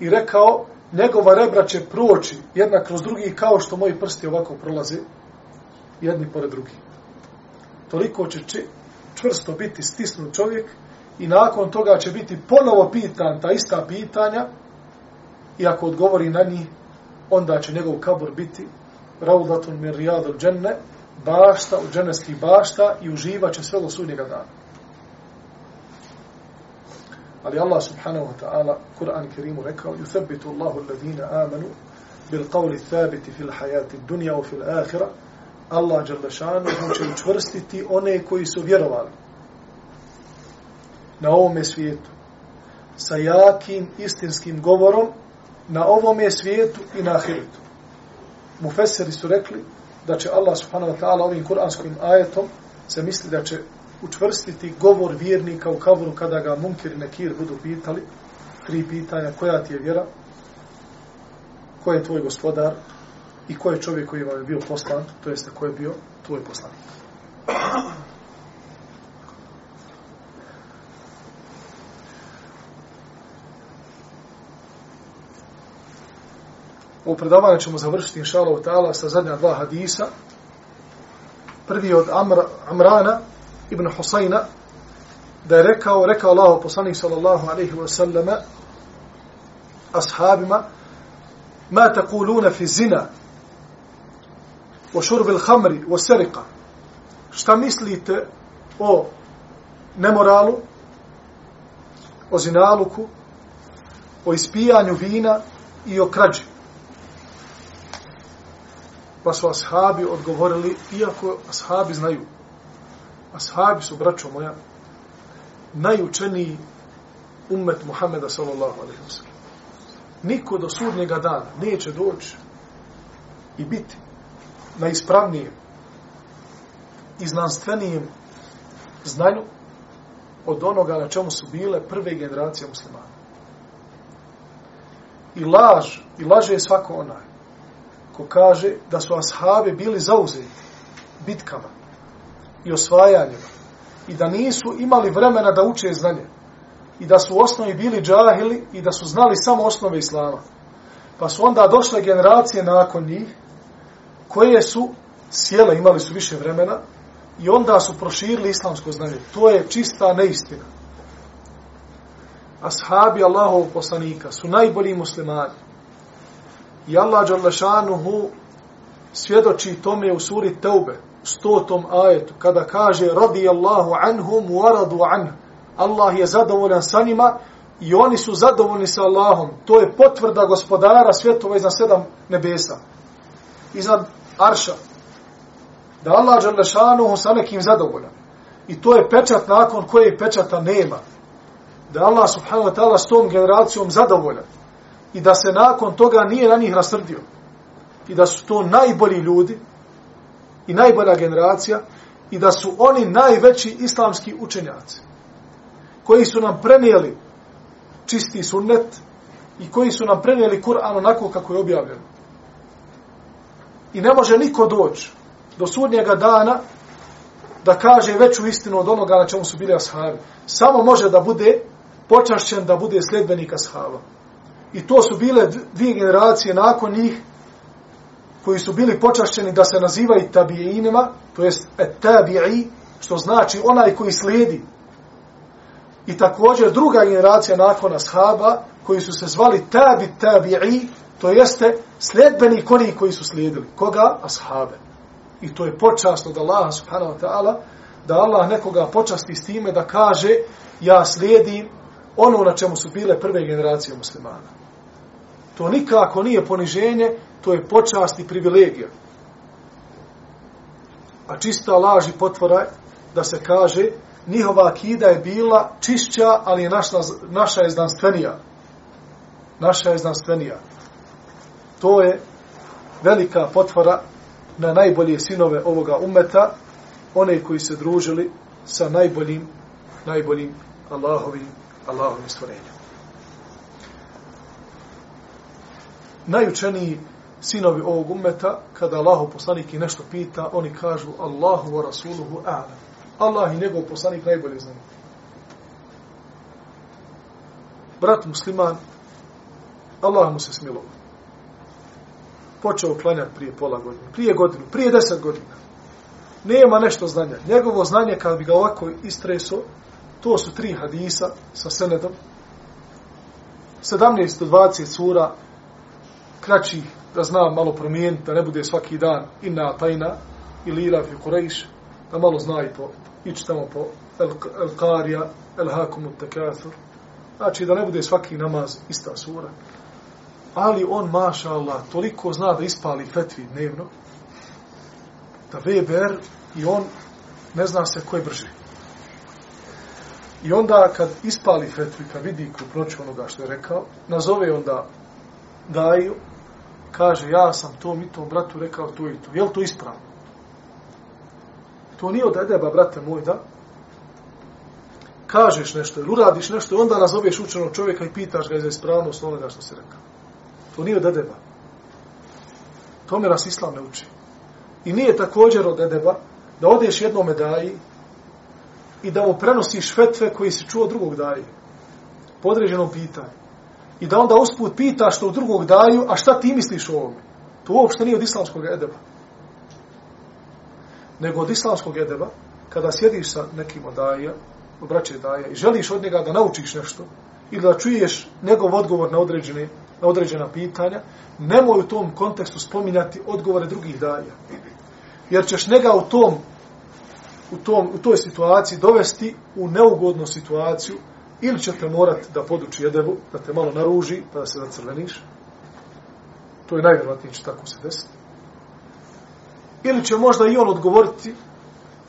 i rekao njegova rebra će proći jedna kroz drugi kao što moji prsti ovako prolaze jedni pored drugih. Toliko će čvrsto biti stisnut čovjek i nakon toga će biti ponovo pitan ta ista pitanja i ako odgovori na njih onda će njegov kabor biti raudatun min riyadul dženne bašta, u dženevskih bašta i uživat će sve do sudnjega dana. Ali Allah subhanahu wa ta'ala, Kur'an Kerimu rekao, yuthabitu Allahu alladhina amanu bil qawli thabiti fil hayati dunja u fil ahira, Allah Đalešanu će učvrstiti one koji su vjerovali na ovome svijetu sa jakim istinskim govorom na ovome svijetu i na ahiretu. Mufeseri su rekli da će Allah subhanahu wa ta'ala ovim kuranskim ajetom se misli da će učvrstiti govor vjernika u kavoru kada ga munkir i nekir budu pitali. Tri pitanja koja ti je vjera? Ko je tvoj gospodar? I ko je čovjek koji vam je bio poslan to jeste ko je bio tvoj poslanik Ovo predavanje ćemo završiti, inša Allah, ta'ala, sa zadnja dva hadisa. Prvi od Amr, Amrana ibn Husayna, da je rekao, rekao Allah, poslanik sallallahu alaihi wa sallama, ashabima, ma takuluna fi zina, o šurbil hamri, o serika. Šta mislite o nemoralu, o zinaluku, o ispijanju vina i o krađi? Pa su ashabi odgovorili, iako ashabi znaju, ashabi su, braćo moja, najučeniji ummet Muhammeda sallallahu alaihi wa sallam. Niko do sudnjega dana neće doći i biti najispravnijem i znanstvenijem znanju od onoga na čemu su bile prve generacije muslimana. I laž, i laže je svako onaj ko kaže da su ashabi bili zauzeti bitkama i osvajanjima i da nisu imali vremena da uče znanje i da su u osnovi bili džahili i da su znali samo osnove islama. Pa su onda došle generacije nakon njih koje su sjele, imali su više vremena i onda su proširili islamsko znanje. To je čista neistina. Ashabi Allahov poslanika su najbolji muslimani. I Allah Đalešanuhu svjedoči tome u suri Teube, u stotom ajetu, kada kaže radi Allahu anhum wa radu anhu. Allah je zadovoljan sa njima i oni su zadovoljni sa Allahom. To je potvrda gospodara svjetova iznad sedam nebesa. Iznad Arša. Da Allah Đalešanuhu sa nekim zadovoljan. I to je pečat nakon koje pečata nema. Da Allah subhanahu wa ta'ala s tom generacijom zadovoljan. I da se nakon toga nije na njih rasrdio. I da su to najbolji ljudi i najbolja generacija i da su oni najveći islamski učenjaci koji su nam prenijeli čisti sunnet i koji su nam prenijeli Kur'an onako kako je objavljeno. I ne može niko doći do sudnjega dana da kaže veću istinu od onoga na čemu su bili ashabi. Samo može da bude počašćen da bude sljedbenik ashaba. I to su bile dvije generacije nakon njih koji su bili počašćeni da se nazivaju tabijinima, to jest tabi'i, što znači onaj koji slijedi. I također druga generacija nakon ashaba koji su se zvali tabi tabi'i, to jeste sledbeni koni koji su slijedili. Koga? Ashabe. I to je počast od Allaha subhanahu wa ta'ala, da Allah nekoga počasti s time da kaže ja slijedim ono na čemu su bile prve generacije muslimana. To nikako nije poniženje, to je počast i privilegija. A čista laž i potvora da se kaže njihova akida je bila čišća, ali je naša, naša je znanstvenija. Naša je znanstvenija. To je velika potvora na najbolje sinove ovoga umeta, one koji se družili sa najboljim, najboljim Allahovim, Allahovim stvorenjem. Najučeniji sinovi ovog umeta, kada Allahu poslanik i nešto pita, oni kažu Allahu wa rasuluhu a'lam. Allah i njegov poslanik najbolje znaju. Brat musliman, Allah mu se smilo. Počeo klanjati prije pola godine, prije godinu, prije deset godina. Nema nešto znanja. Njegovo znanje, kad bi ga ovako istreso, to su tri hadisa sa senedom, 17 do 20 sura, kraći, da zna malo promijeniti, da ne bude svaki dan inna tajna ili ila fi kurejš, da malo zna i po, ići tamo po el, el karija, el hakumu tekathur. Znači da ne bude svaki namaz ista sura. Ali on, maša Allah, toliko zna da ispali fetvi dnevno, da Weber i on ne zna se ko je brži. I onda kad ispali fetvi, kad vidi ko onoga što je rekao, nazove onda daju, kaže ja sam to mi tom bratu rekao to i to. Je li to ispravno? To nije od edeba, brate moj, da? Kažeš nešto ili uradiš nešto i onda nazoveš učenog čovjeka i pitaš ga za ispravnost onoga što se rekao. To nije od edeba. To me nas islam ne uči. I nije također od edeba da odeš jednom medaji i da mu prenosiš fetve koji si čuo drugog daji. Po određenom pitanju i da onda usput pitaš što u drugog daju, a šta ti misliš o ovome? To uopšte nije od islamskog edeba. Nego od islamskog edeba, kada sjediš sa nekim od daja, od braće daja, i želiš od njega da naučiš nešto, ili da čuješ njegov odgovor na, određene, na određena pitanja, nemoj u tom kontekstu spominjati odgovore drugih daja. Jer ćeš njega u tom u, tom, u toj situaciji dovesti u neugodnu situaciju ili ćete morati da poduči jedevu, da te malo naruži, pa da se zacrveniš. To je najvjerojatnije će tako se desiti. Ili će možda i on odgovoriti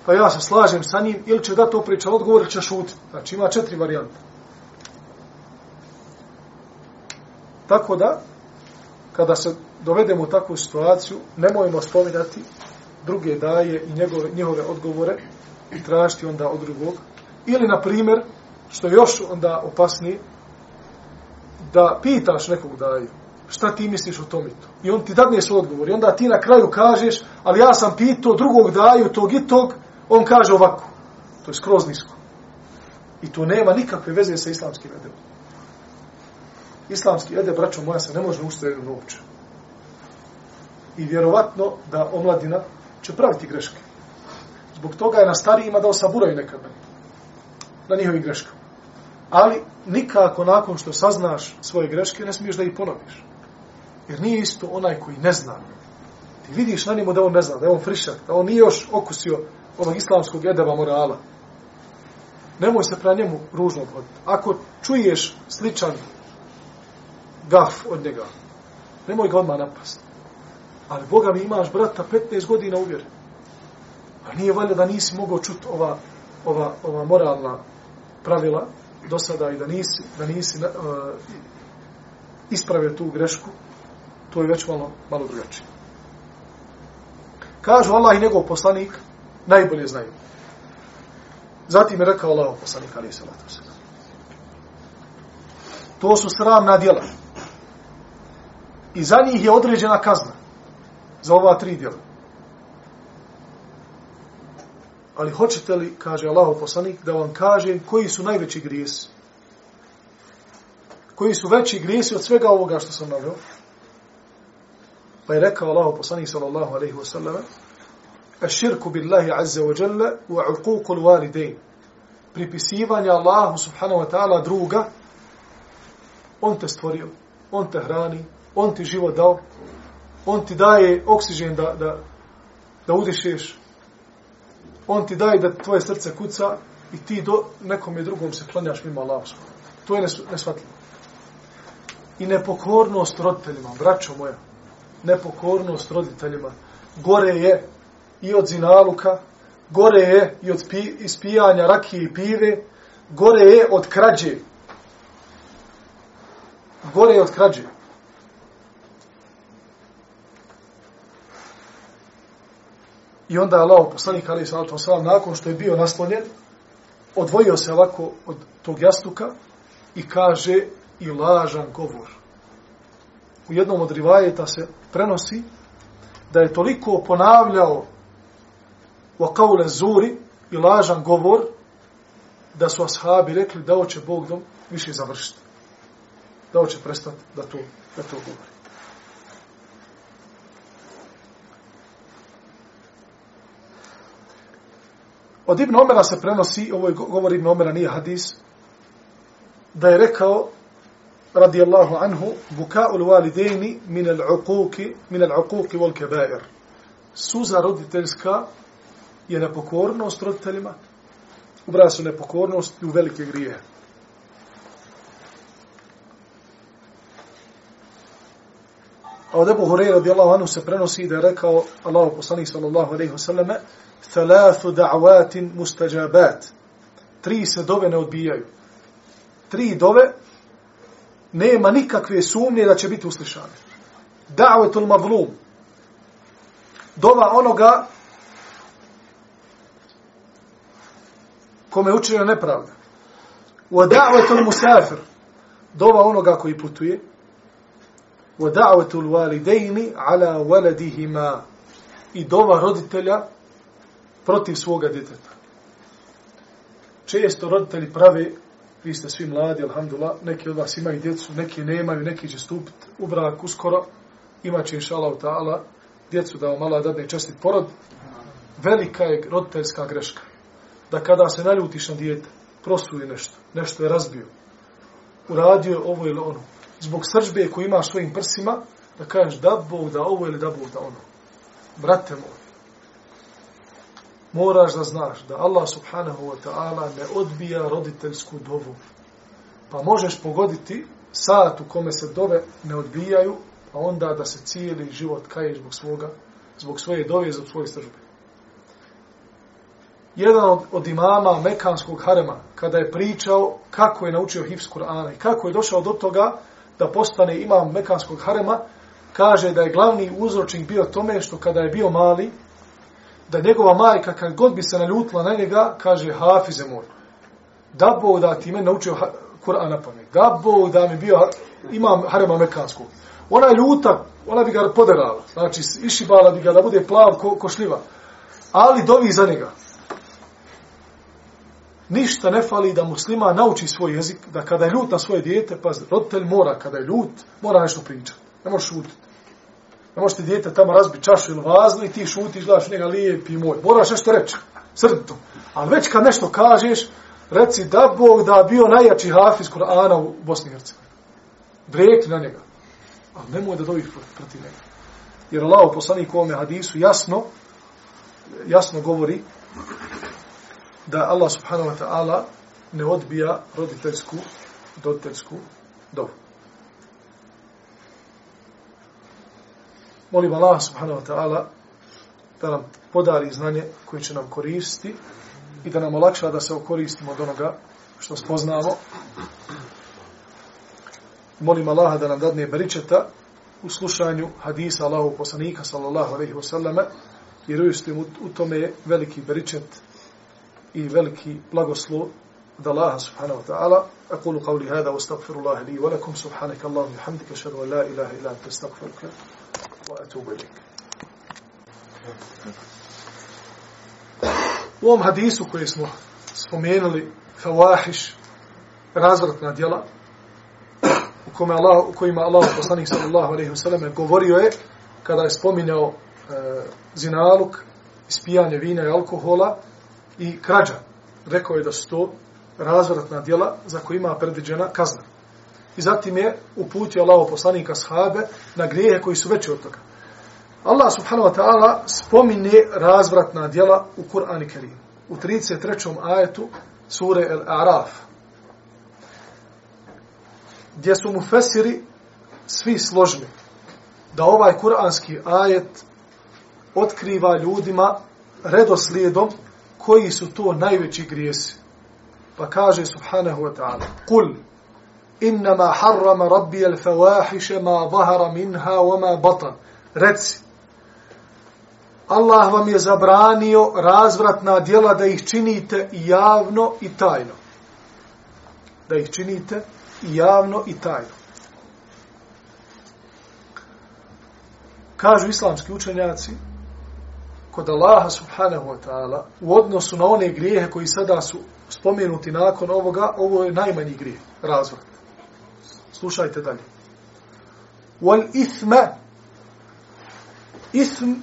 pa ja se slažem sa njim, ili će dati opriča odgovor, ili će šutiti. Znači ima četiri varijante. Tako da, kada se dovedemo u takvu situaciju, nemojmo spominjati druge daje i njegove, njihove odgovore i tražiti onda od drugog. Ili, na primjer, što je još onda opasnije, da pitaš nekog daju, šta ti misliš o tom i to? I on ti dadne svoj odgovor. I onda ti na kraju kažeš, ali ja sam pitao drugog daju, tog i tog, on kaže ovako. To je skroz nisko. I to nema nikakve veze sa islamskim edebom. Islamski edeb, braćo moja, se ne može ustaviti u. I vjerovatno da omladina će praviti greške. Zbog toga je na starijima da osaburaju nekad na njihovi greškama. Ali nikako nakon što saznaš svoje greške, ne smiješ da ih ponoviš. Jer nije isto onaj koji ne zna. Ti vidiš na njemu da on ne zna, da je on frišak, da on nije još okusio onog islamskog edeba morala. Nemoj se pra njemu ružno odhoditi. Ako čuješ sličan gaf od njega, nemoj ga odmah napast. Ali Boga mi imaš brata 15 godina uvjeri. A nije valjda da nisi mogao čuti ova, ova, ova moralna pravila do sada i da nisi, da nisi uh, ispravio tu grešku, to je već malo, malo drugačije. Kažu Allah i njegov poslanik, najbolje znaju. Zatim je rekao Allah poslanik, ali salatu se. To su sramna djela. I za njih je određena kazna. Za ova tri djela. Ali hoćete li, kaže Allah poslanik, da vam kažem koji su najveći grijesi? Koji su veći grijesi od svega ovoga što sam naveo? Pa je rekao Allah poslanik sallallahu alaihi wa sallam Aširku billahi azza wa jalla wa uququl walidain. Pripisivanje Allahu subhanahu wa ta'ala druga. On te stvorio, on te hrani, on ti život dao, on ti daje oksižen da, da, da udišeš, on ti daje da tvoje srce kuca i ti do nekom i drugom se klanjaš mimo Allaha To je nesvatljivo. I nepokornost roditeljima, braćo moja, nepokornost roditeljima, gore je i od zinaluka, gore je i od pi, ispijanja rakije i pive, gore je od krađe. Gore je od krađe. I onda je Allah, poslanik Ali Salatu nakon što je bio naslonjen, odvojio se ovako od tog jastuka i kaže i lažan govor. U jednom od rivajeta se prenosi da je toliko ponavljao wa kaule zuri i lažan govor da su ashabi rekli da hoće Bog dom više završiti. Da hoće prestati da to, da to govori. Od Ibn Omera se prenosi, ovo je govor Ibn Omera, nije hadis, da je rekao, radijallahu anhu, buka'ul walidejni min al-uquki, min al-uquki wal kebair. Suza roditeljska je nepokornost roditeljima, ubraja su nepokornost i u velike grije. A od Ebu Hureyre radijallahu anhu se prenosi da je rekao Allahu poslanik sallallahu alaihi ve selleme: thalathu da'watin mustajabat. Tri se dove ne odbijaju. Tri dove nema nikakve sumnje da će biti uslišane. Da'watul mazlum. Dova onoga kome učinio nepravda. Wa da'watul musafir. Dova onoga koji putuje. Wa da'watul walidejni ala waladihima. I dova roditelja protiv svoga djeteta. Često roditelji prave, vi ste svi mladi, alhamdulillah, neki od vas imaju djecu, neki nemaju, neki će stupiti u brak uskoro, imaće inša Allah ta'ala djecu da vam Allah dadne čestit porod. Velika je roditeljska greška. Da kada se naljutiš na djete, prosuje nešto, nešto je razbio, uradio ovo ili ono, zbog srđbe koju imaš svojim prsima, da kažeš da Bog da ovo ili da Bog da ono. Brate moj, moraš da znaš da Allah subhanahu wa ta'ala ne odbija roditeljsku dovu. Pa možeš pogoditi sat u kome se dove ne odbijaju, a onda da se cijeli život kaješ zbog svoga, zbog svoje dove i zbog svoje stržbe. jedan od, od imama Mekanskog harema, kada je pričao kako je naučio hifz Kur'ana i kako je došao do toga da postane imam Mekanskog harema, kaže da je glavni uzročnik bio tome što kada je bio mali, da njegova majka, kad god bi se naljutila na njega, kaže, hafize moj, da Bog da ti me naučio Kur'an na pamet, da Bog da mi bio imam harema Mekanskog. Ona je ljuta, ona bi ga poderala, znači išibala bi ga da bude plav ko, ko šljiva, ali dovi za njega ništa ne fali da muslima nauči svoj jezik, da kada je ljut na svoje dijete, pa roditelj mora, kada je ljut, mora nešto pričati. Ne može šutiti. Ne možeš ti dijete tamo razbiti čašu ili vaznu i ti šutiš, gledaš njega lijep i moj. Moraš nešto reći, srdito. Ali već kad nešto kažeš, reci da Bog da bio najjači hafiz Kur'ana u Bosni i Hercegovini. Brekni na njega. Ali nemoj da doviš protiv njega. Jer Allah u ovome hadisu jasno, jasno govori da Allah subhanahu wa ta'ala ne odbija roditeljsku, roditeljsku dobu. Molim Allah subhanahu wa ta'ala da nam podari znanje koje će nam koristiti i da nam olakša da se okoristimo od onoga što spoznamo. Molim Allaha da nam dadne beričeta u slušanju hadisa Allahu poslanika sallallahu alaihi wa sallame jer uistinu u tome je veliki beričet i veliki blagoslov od Allaha subhanahu wa ta'ala. Aqulu qawli hada wa astaghfirullah li wa lakum subhanaka Allahumma hamdika ashhadu an la ilaha illa anta وأتوب إليك. U ovom hadisu koji smo spomenuli fawahiš, razvratna djela u kome Allah u kojima Allah poslanik sallallahu alejhi ve sellem govorio je kada je spominjao e, zinaluk ispijanje vina i alkohola i krađa. Rekao je da su to razvratna djela za koje ima predviđena kazna. I zatim je uputio Allah poslanika sahabe na grijehe koji su veći od toga. Allah subhanahu wa ta'ala spominje razvratna djela u Kur'an i Kerim. U 33. ajetu sure Al-A'raf. Gdje su mu fesiri svi složni da ovaj kuranski ajet otkriva ljudima redoslijedom koji su to najveći grijesi. Pa kaže subhanahu wa ta'ala, Kul, innama harrama rabbi al fawahiše ma zahara minha wa ma batan. Reci, Allah vam je zabranio razvratna djela da ih činite javno i tajno. Da ih činite javno i tajno. Kažu islamski učenjaci, kod Allaha subhanahu wa ta'ala u odnosu na one grijehe koji sada su spomenuti nakon ovoga, ovo je najmanji grijeh, razvrat. Slušajte dalje. Wal ithma ithm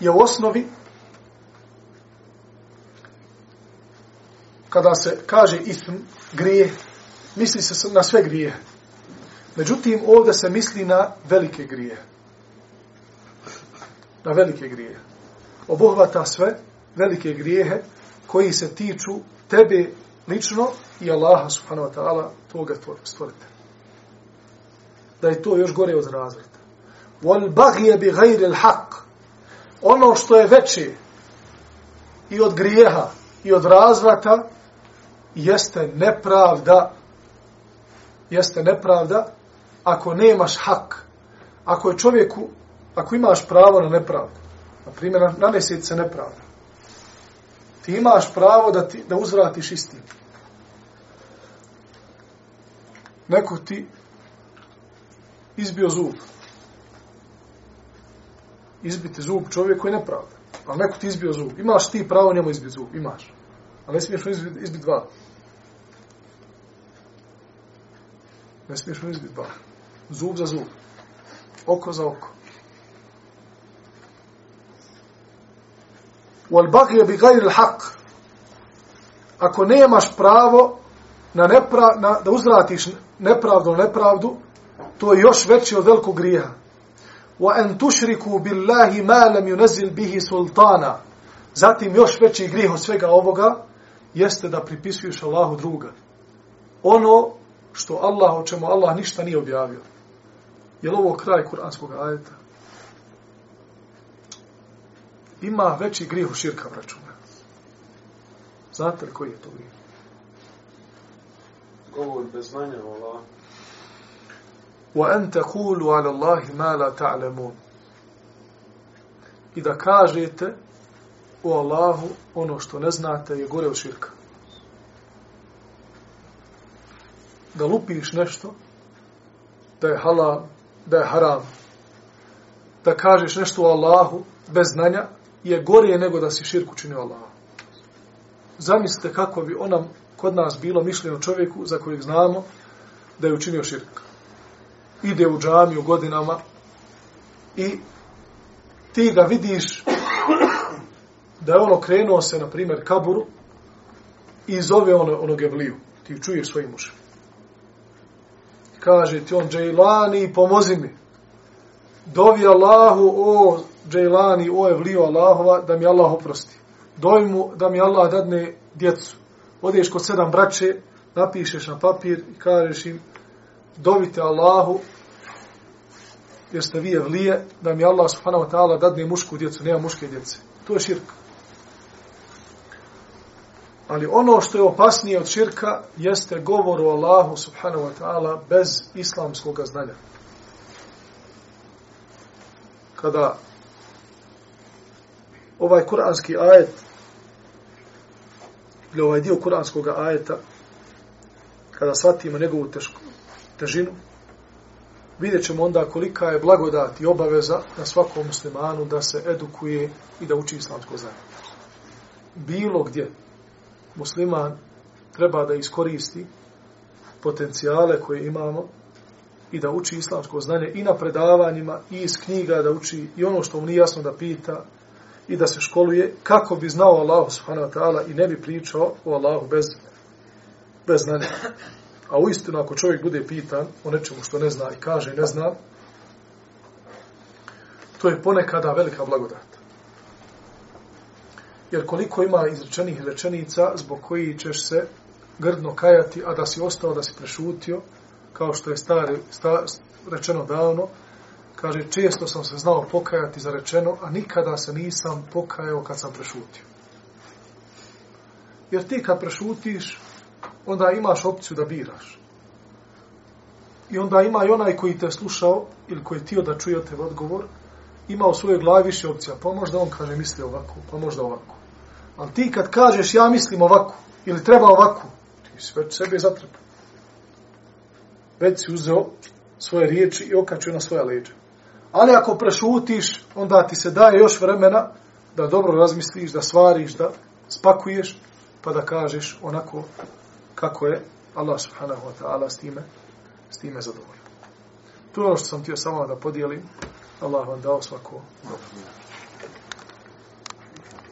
je u osnovi kada se kaže ithm, grije, misli se na sve grije. Međutim, ovdje se misli na velike grije. na velike grije. Obuhvata sve velike grijehe koji se tiču tebe lično i Allaha subhanahu wa ta'ala toga stvorite. Da je to još gore od razreda. Wal bagije bi gajri haq. Ono što je veće i od grijeha i od razvrata jeste nepravda jeste nepravda ako nemaš hak. Ako je čovjeku ako imaš pravo na nepravdu, na primjer, nanesiti se nepravda, ti imaš pravo da, ti, da uzvratiš istinu. Neko ti izbio zub. Izbiti zub čovjek koji je nepravda. Ali neko ti izbio zub. Imaš ti pravo njemu izbiti zub. Imaš. A ne smiješ mu izbiti izbit dva. Ne smiješ mu izbiti dva. Zub za zub. Oko za oko. Wal baghy bi ghayri al haqq. Ako nemaš pravo na, nepra, na da uzvratiš nepravdu na nepravdu to je još veći od velikog grija. wa an tushriku billahi ma lam yunzil bihi sultana. Zatim još veći grijeh od svega ovoga jeste da pripisuješ Allahu druga. Ono što Allah o čemu Allah ništa nije objavio. Je ovo kraj kuranskog ajeta? Ima veći grijeh u širka vraćuna. Znate li koji je to grijeh? Govor bez znanja Allah. Wa an taqulu ala Allahi ma la ta'lamun. I da kažete o Allahu ono što ne znate je gore od širka. Da lupiš nešto, da je halal, da je haram, da kažeš nešto o Allahu bez znanja, je gorije nego da si širk učinio Allahu. Zamislite kako bi onam kod nas bilo mišljeno čovjeku za kojeg znamo da je učinio širk. Ide u džamiju godinama i ti ga vidiš da je ono krenuo se, na primjer, kaburu i zove ono, ono gebliju. Ti čuješ svojim ušima. Kaže ti on, Džajlani, pomozi mi. Dovi Allahu, o Džejlani, o Evliju Allahova, da mi Allah oprosti. Dovi mu da mi Allah dadne djecu. Odeš kod sedam braće, napišeš na papir i kažeš im, dovite Allahu, jer ste vi Evlije, da mi Allah subhanahu wa ta'ala dadne mušku djecu, nema muške djece. To je širk. Ali ono što je opasnije od širka jeste govor o Allahu subhanahu wa ta'ala bez islamskog znanja. Kada ovaj kuranski ajet ili ovaj dio kuranskog ajeta kada shvatimo njegovu tešku, težinu vidjet ćemo onda kolika je blagodat i obaveza na svakom muslimanu da se edukuje i da uči islamsko znanje. Bilo gdje musliman treba da iskoristi potencijale koje imamo i da uči islamsko znanje i na predavanjima i iz knjiga da uči i ono što mu nije jasno da pita i da se školuje kako bi znao Allahu subhanahu wa ta'ala i ne bi pričao o Allahu bez, bez znanja. A u istinu ako čovjek bude pitan o nečemu što ne zna i kaže ne zna, to je ponekada velika blagodat. Jer koliko ima izrečenih rečenica zbog koji ćeš se grdno kajati, a da si ostao, da si prešutio, kao što je stari, sta, rečeno davno, kaže, često sam se znao pokajati za rečeno, a nikada se nisam pokajao kad sam prešutio. Jer ti kad prešutiš, onda imaš opciju da biraš. I onda ima i onaj koji te slušao, ili koji ti da čuje te odgovor, ima u svojoj glavi više opcija. Pa možda on kaže misli ovako, pa možda ovako. Ali ti kad kažeš ja mislim ovako, ili treba ovako, ti si već sebe zatrpao. Već si uzeo svoje riječi i okačio na svoja leđa. Ali ako prešutiš, onda ti se daje još vremena da dobro razmisliš, da svariš, da spakuješ, pa da kažeš onako kako je Allah subhanahu wa ta'ala s time, s time zadovoljno. To je ono što sam htio samo da podijelim. Allah vam dao svako dobro.